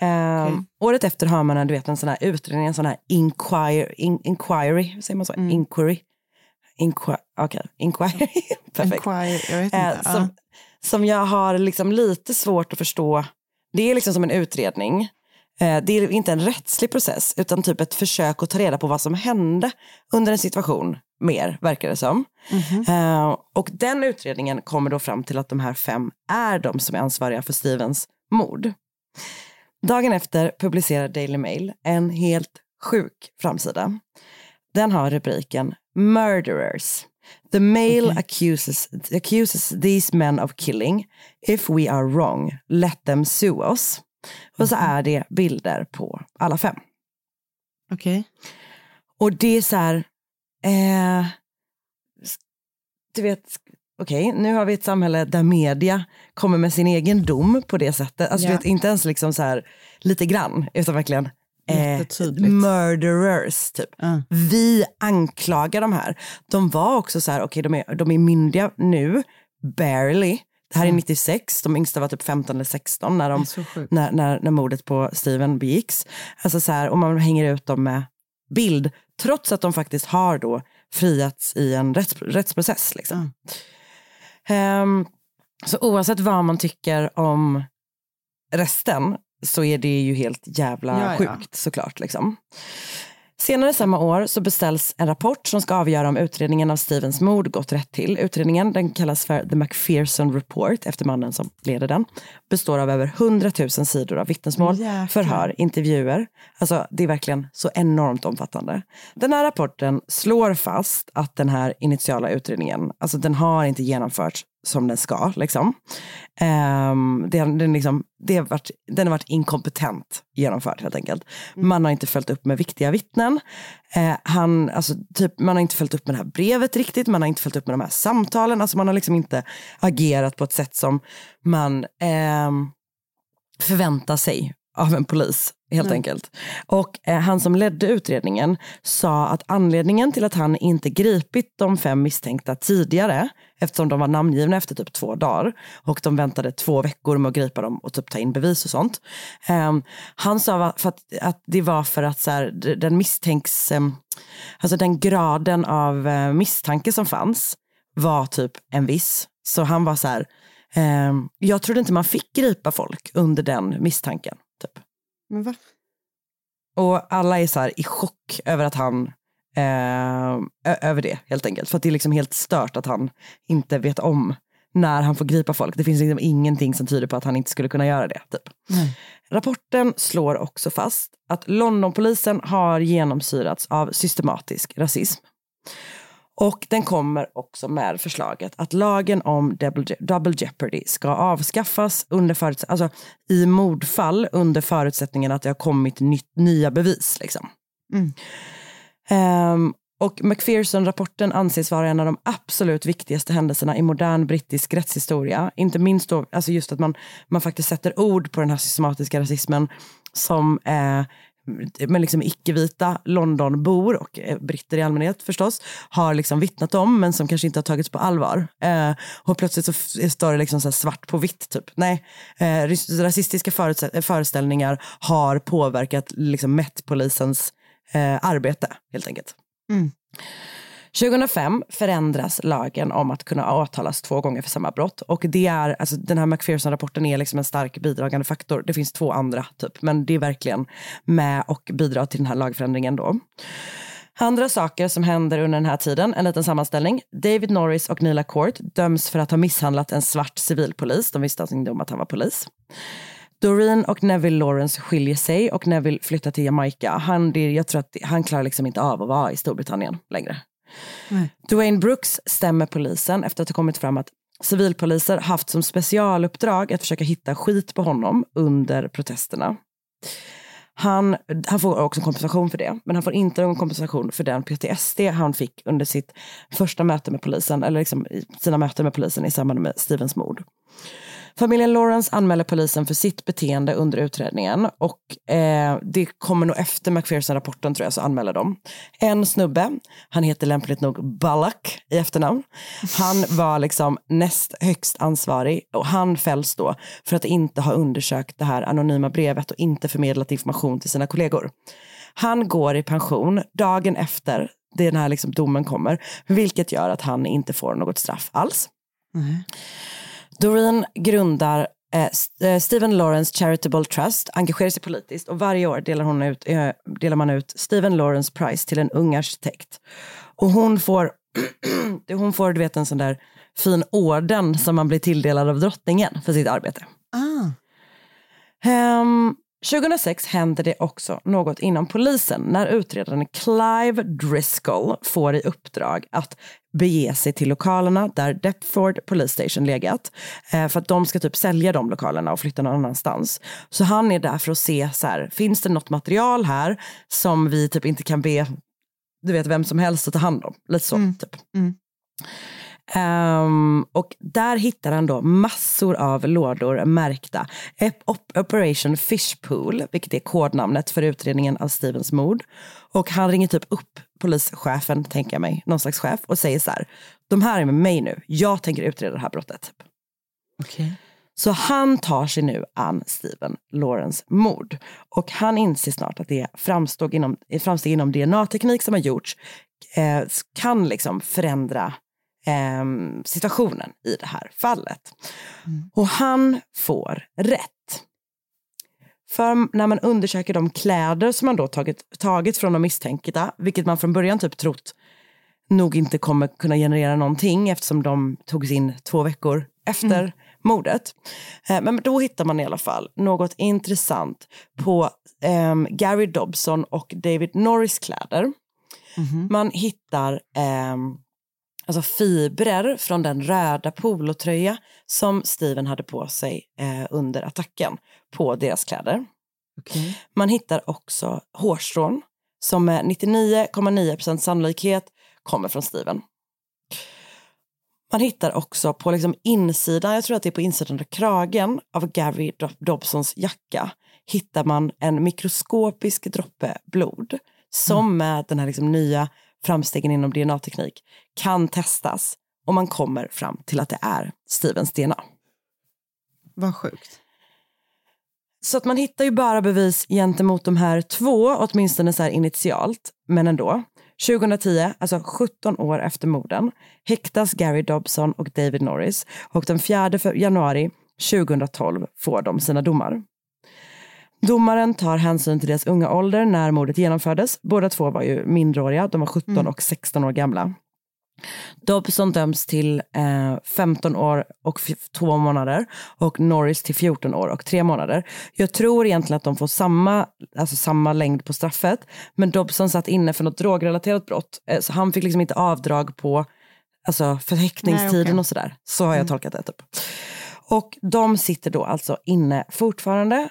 Ehm, Året efter har man en, du vet, en sån här utredning, en sån här inquire, in, inquiry, säger man så? Inquiry? Inqui Okej, inquiry. Perfekt. Inquire. Eh, som, som jag har liksom lite svårt att förstå. Det är liksom som en utredning. Eh, det är inte en rättslig process utan typ ett försök att ta reda på vad som hände under en situation mer, verkar det som. Eh, och den utredningen kommer då fram till att de här fem är de som är ansvariga för Stevens mord. Dagen efter publicerar Daily Mail en helt sjuk framsida. Den har rubriken Murderers. The Mail accuses, accuses these men of killing. If we are wrong, let them sue us. Och så är det bilder på alla fem. Okej. Och det är så här, eh, du vet, okej, nu har vi ett samhälle där media kommer med sin egen dom på det sättet. Alltså du vet, inte ens liksom så här lite grann, utan verkligen eh, murderers. Typ. Vi anklagar de här. De var också så här, okej de, är, de är myndiga nu, barely. Det här är 96, de yngsta var typ 15 eller 16 när, de, när, när, när mordet på Steven begicks. Alltså så här, och man hänger ut dem med bild, trots att de faktiskt har då friats i en rätts, rättsprocess. Liksom. Ehm, så oavsett vad man tycker om resten så är det ju helt jävla Ja, ja. sjukt såklart. Liksom. Senare samma år så beställs en rapport som ska avgöra om utredningen av Stevens mord gått rätt till. Utredningen den kallas för The McPherson Report efter mannen som leder den. Består av över 100 000 sidor av vittnesmål, Jäklar. förhör, intervjuer. Alltså det är verkligen så enormt omfattande. Den här rapporten slår fast att den här initiala utredningen, alltså den har inte genomförts som den ska. Liksom. Ehm, det, den, liksom, det har varit, den har varit inkompetent genomförd helt enkelt. Man har inte följt upp med viktiga vittnen. Eh, han, alltså, typ, man har inte följt upp med det här brevet riktigt, man har inte följt upp med de här samtalen. Alltså, man har liksom inte agerat på ett sätt som man ehm, förväntar sig av en polis helt Nej. enkelt. Och eh, han som ledde utredningen sa att anledningen till att han inte gripit de fem misstänkta tidigare, eftersom de var namngivna efter typ två dagar och de väntade två veckor med att gripa dem och typ ta in bevis och sånt. Ehm, han sa att, att det var för att så här, den misstänks, ehm, alltså den graden av eh, misstanke som fanns var typ en viss. Så han var så här, ehm, jag trodde inte man fick gripa folk under den misstanken. Typ. Men va? Och alla är så här i chock över att han eh, över det helt enkelt. För att det är liksom helt stört att han inte vet om när han får gripa folk. Det finns liksom ingenting som tyder på att han inte skulle kunna göra det. Typ. Rapporten slår också fast att Londonpolisen har genomsyrats av systematisk rasism. Och den kommer också med förslaget att lagen om double, double jeopardy ska avskaffas under förutsätt- alltså, i mordfall under förutsättningen att det har kommit nytt, nya bevis. Liksom. Mm. Um, och McPherson-rapporten anses vara en av de absolut viktigaste händelserna i modern brittisk rättshistoria. Inte minst då, alltså just att man, man faktiskt sätter ord på den här systematiska rasismen som eh, men liksom icke-vita Londonbor och eh, britter i allmänhet förstås har liksom vittnat om men som kanske inte har tagits på allvar. Eh, och plötsligt så står det liksom så här svart på vitt typ. Nej, eh, rasistiska föreställningar har påverkat liksom Met-polisens eh, arbete helt enkelt. Mm. 2005 förändras lagen om att kunna åtalas två gånger för samma brott. Och det är, alltså, den här McPherson-rapporten är liksom en stark bidragande faktor. Det finns två andra, typ, men det är verkligen med och bidrar till den här lagförändringen. Då. Andra saker som händer under den här tiden, en liten sammanställning. David Norris och Nila Court döms för att ha misshandlat en svart civilpolis. De visste alltså inte om att han var polis. Doreen och Neville Lawrence skiljer sig och Neville flyttar till Jamaica. Han, det, jag tror att han klarar liksom inte av att vara i Storbritannien längre. Dwayne Brooks stämmer polisen efter att det kommit fram att civilpoliser haft som specialuppdrag att försöka hitta skit på honom under protesterna. Han, han får också kompensation för det, men han får inte någon kompensation för den PTSD han fick under sitt första möte med polisen, eller liksom sina möten med polisen i samband med Stevens mord. Familjen Lawrence anmäler polisen för sitt beteende under utredningen och eh, det kommer nog efter McPherson-rapporten tror jag så anmäler de. En snubbe, han heter lämpligt nog Ballack i efternamn. Han var liksom näst högst ansvarig och han fälls då för att inte ha undersökt det här anonyma brevet och inte förmedlat information till sina kollegor. Han går i pension dagen efter den här liksom domen kommer, vilket gör att han inte får något straff alls. Doreen grundar eh, eh, Stephen Lawrence Charitable Trust, engagerar sig politiskt och varje år delar, hon ut, eh, delar man ut Stephen Lawrence Prize till en ung arkitekt. Och hon får, hon får du vet, en sån där fin orden som man blir tilldelad av drottningen för sitt arbete. Ah. Ehm, 2006 händer det också något inom polisen när utredaren Clive Driscoll får i uppdrag att bege sig till lokalerna där Deptford Police Station legat. Eh, för att de ska typ sälja de lokalerna och flytta någon annanstans. Så han är där för att se, så här, finns det något material här som vi typ inte kan be du vet, vem som helst att ta hand om? Lite så, typ. Mm. Ehm, och där hittar han då massor av lådor märkta Operation Fishpool, vilket är kodnamnet för utredningen av Stevens mord. Och han ringer typ upp polischefen, tänker jag mig, någon slags chef och säger så här, de här är med mig nu, jag tänker utreda det här brottet. Typ. Okej. Så han tar sig nu an Stephen Lawrence mord. Och han inser snart att det framsteg inom, framsteg inom DNA-teknik som har gjorts eh, kan liksom förändra eh, situationen i det här fallet. Och han får rätt. För när man undersöker de kläder som man då tagit, tagit från de misstänkta, vilket man från början typ trott nog inte kommer kunna generera någonting eftersom de togs in två veckor efter mordet. Eh, Men då hittar man i alla fall något intressant på ehm, Gary Dobson och David Norris kläder. Man hittar ehm, alltså fibrer från den röda polotröja som Steven hade på sig eh, under attacken på deras kläder. Man hittar också hårstrån som med 99,9% sannolikhet kommer från Steven. Man hittar också på liksom insidan, jag tror att det är på insidan av kragen av Gary Do- Dobsons jacka, hittar man en mikroskopisk droppe blod som med den här liksom nya framstegen inom DNA-teknik kan testas och man kommer fram till att det är Stevens DNA. Vad sjukt. Så att man hittar ju bara bevis gentemot de här två, åtminstone så här initialt, men ändå. 2010, alltså 17 år efter morden, häktas Gary Dobson och David Norris och den 4 för- januari 2012 får de sina domar. Domaren tar hänsyn till deras unga ålder när mordet genomfördes. Båda två var ju minderåriga, de var 17 Mm. och 16 år gamla. Dobson döms till eh, 15 år och f- två månader och Norris till 14 år och tre månader. Jag tror egentligen att de får samma, alltså samma längd på straffet, men Dobson satt inne för något drogrelaterat brott, eh, så han fick liksom inte avdrag på alltså, förhäktningstiden Nej, okej. och sådär. Så har jag tolkat det. Typ. Och de sitter då alltså inne fortfarande.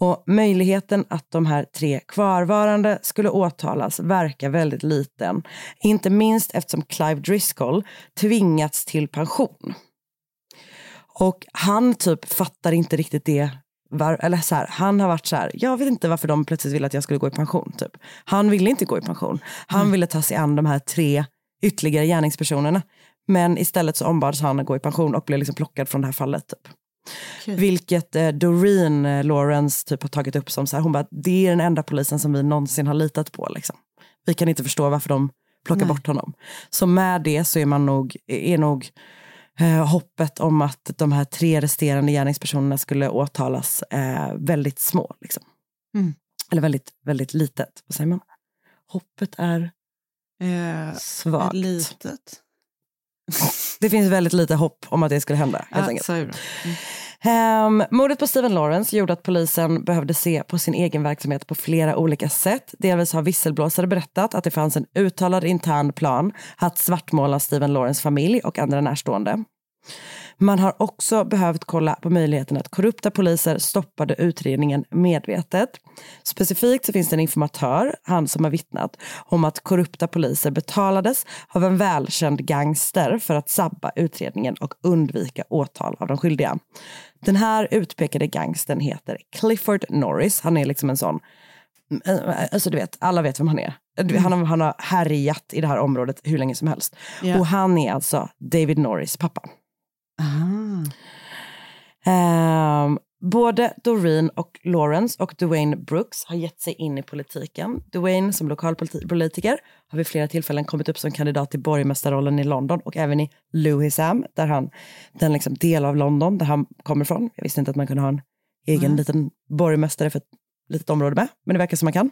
Och möjligheten att de här tre kvarvarande skulle åtalas verkar väldigt liten. Inte minst eftersom Clive Driscoll tvingats till pension. Och han typ fattar inte riktigt det. Var, eller så här, han har varit så här, jag vet inte varför de plötsligt ville att jag skulle gå i pension. Typ. Han ville inte gå i pension. Han ville ta sig an de här tre ytterligare gärningspersonerna. Men istället så ombads han att gå i pension och blev liksom plockad från det här fallet. Typ. Vilket eh, Doreen eh, Lawrence typ har tagit upp som så här, hon bara, det är den enda polisen som vi någonsin har litat på. Liksom. Vi kan inte förstå varför de plockar Nej. bort honom. Så med det så är man nog, är nog eh, hoppet om att de här tre resterande gärningspersonerna skulle åtalas eh, väldigt små. Liksom. Mm. Eller väldigt, väldigt litet. Vad säger man? Hoppet är Eh, svagt. Litet. Det finns väldigt lite hopp om att det skulle hända. Helt Ja, enkelt. det. Ehm, mordet på Stephen Lawrence gjorde att polisen behövde se på sin egen verksamhet på flera olika sätt. Delvis har visselblåsare berättat att det fanns en uttalad intern plan att svartmåla Stephen Lawrence familj och andra närstående. Man har också behövt kolla på möjligheten att korrupta poliser stoppade utredningen medvetet. Specifikt så finns det en informatör, han som har vittnat, om att korrupta poliser betalades av en välkänd gangster för att sabba utredningen och undvika åtal av de skyldiga. Den här utpekade gangstern heter Clifford Norris. Han är liksom en sån Alltså du vet, alla vet vem han är. Han, har, han har härjat i det här området hur länge som helst. Ja. Och han är alltså David Norris pappa. Ehm, både Doreen och Lawrence och Dwayne Brooks har gett sig in i politiken. Dwayne som lokalpolitiker har vid flera tillfällen kommit upp som kandidat till borgmästarrollen i London och även i Lewisham, där han, den liksom del av London där han kommer ifrån. Jag visste inte att man kunde ha en egen Mm. liten borgmästare för litet område med, men det verkar som man kan.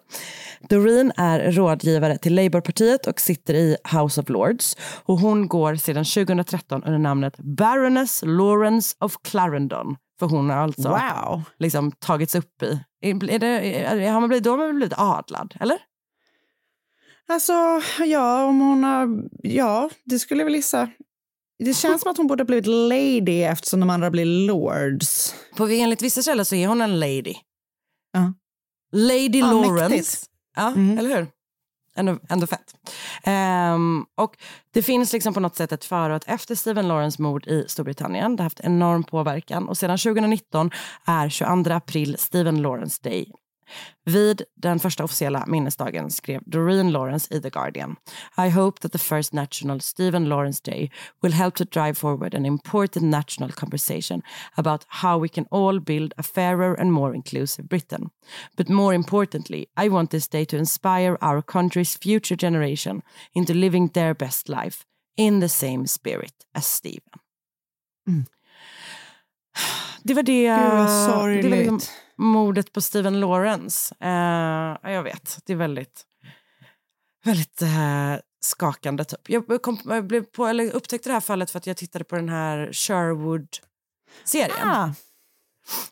Doreen är rådgivare till Labourpartiet och sitter i House of Lords. Och hon går sedan 2013 under namnet Baroness Lawrence of Clarendon. För hon har alltså Wow. liksom tagits upp i, är det, är, har man blivit, då har man blivit adlad, eller? Alltså, ja, om hon har... Ja, det skulle jag väl gissa. Det känns som att hon borde ha blivit lady eftersom de andra blir lords. På, enligt vissa källor så är hon en lady. Lady Ja, Lawrence. mäktigt. Ja, eller hur? Ändå, ändå fett. Ehm, och det finns liksom på något sätt ett före och ett efter Stephen Lawrence mord i Storbritannien. Det har haft enorm påverkan och sedan 2019 är 22 april Stephen Lawrence Day. Vid den första officiella minnesdagen skrev Doreen Lawrence i The Guardian. I hope that the first national Stephen Lawrence Day will help to drive forward an important national conversation about how we can all build a fairer and more inclusive Britain. But more importantly, I want this day to inspire our country's future generation into living their best life in the same spirit as Stephen. Det var det. Gud, vad det var sorgligt. liksom mordet på Stephen Lawrence. Eh, ja, jag vet, det är väldigt, väldigt eh, skakande. Typ. Jag, kom, jag blev på, eller upptäckte det här fallet för att jag tittade på den här Sherwood-serien. Ah.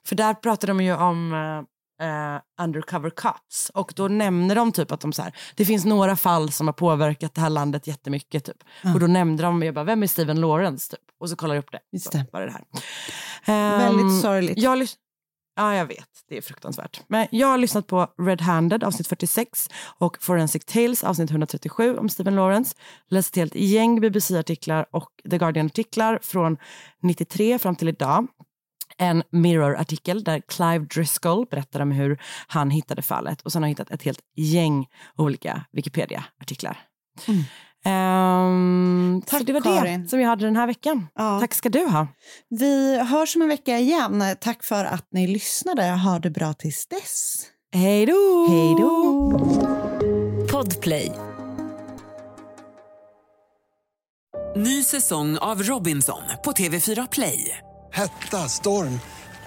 För där pratar de ju om eh, eh, undercover cops och då nämner de typ att de så här, det finns några fall som har påverkat det här landet jättemycket. Typ. Ja. Och då nämnde de, jag bara, vem är Stephen Lawrence? Typ. Och så kollar jag upp det. Just Så det. var det det här. Ehm, Väldigt sorgligt. Jag ja, jag vet. Det är fruktansvärt. Men jag har lyssnat på Red Handed avsnitt 46 och Forensic Tales avsnitt 137 om Stephen Lawrence. Läst ett helt gäng BBC-artiklar och The Guardian-artiklar från 93 fram till idag. En Mirror-artikel där Clive Driscoll berättar om hur han hittade fallet och sen har jag hittat ett helt gäng olika Wikipedia-artiklar. Mm. Ehm, så det var Karin. det som jag hade den här veckan. Tack ska du ha. Vi hörs om en vecka igen. Tack för att ni lyssnade. Ha det bra tills dess. Hej då! Hej då! Podplay. Ny säsong av Robinson på TV4 Play. Hetta, storm,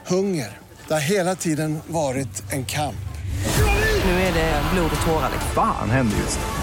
hunger. Det har hela tiden varit en kamp. Nu är det blod och tårar. Fan händer just nu.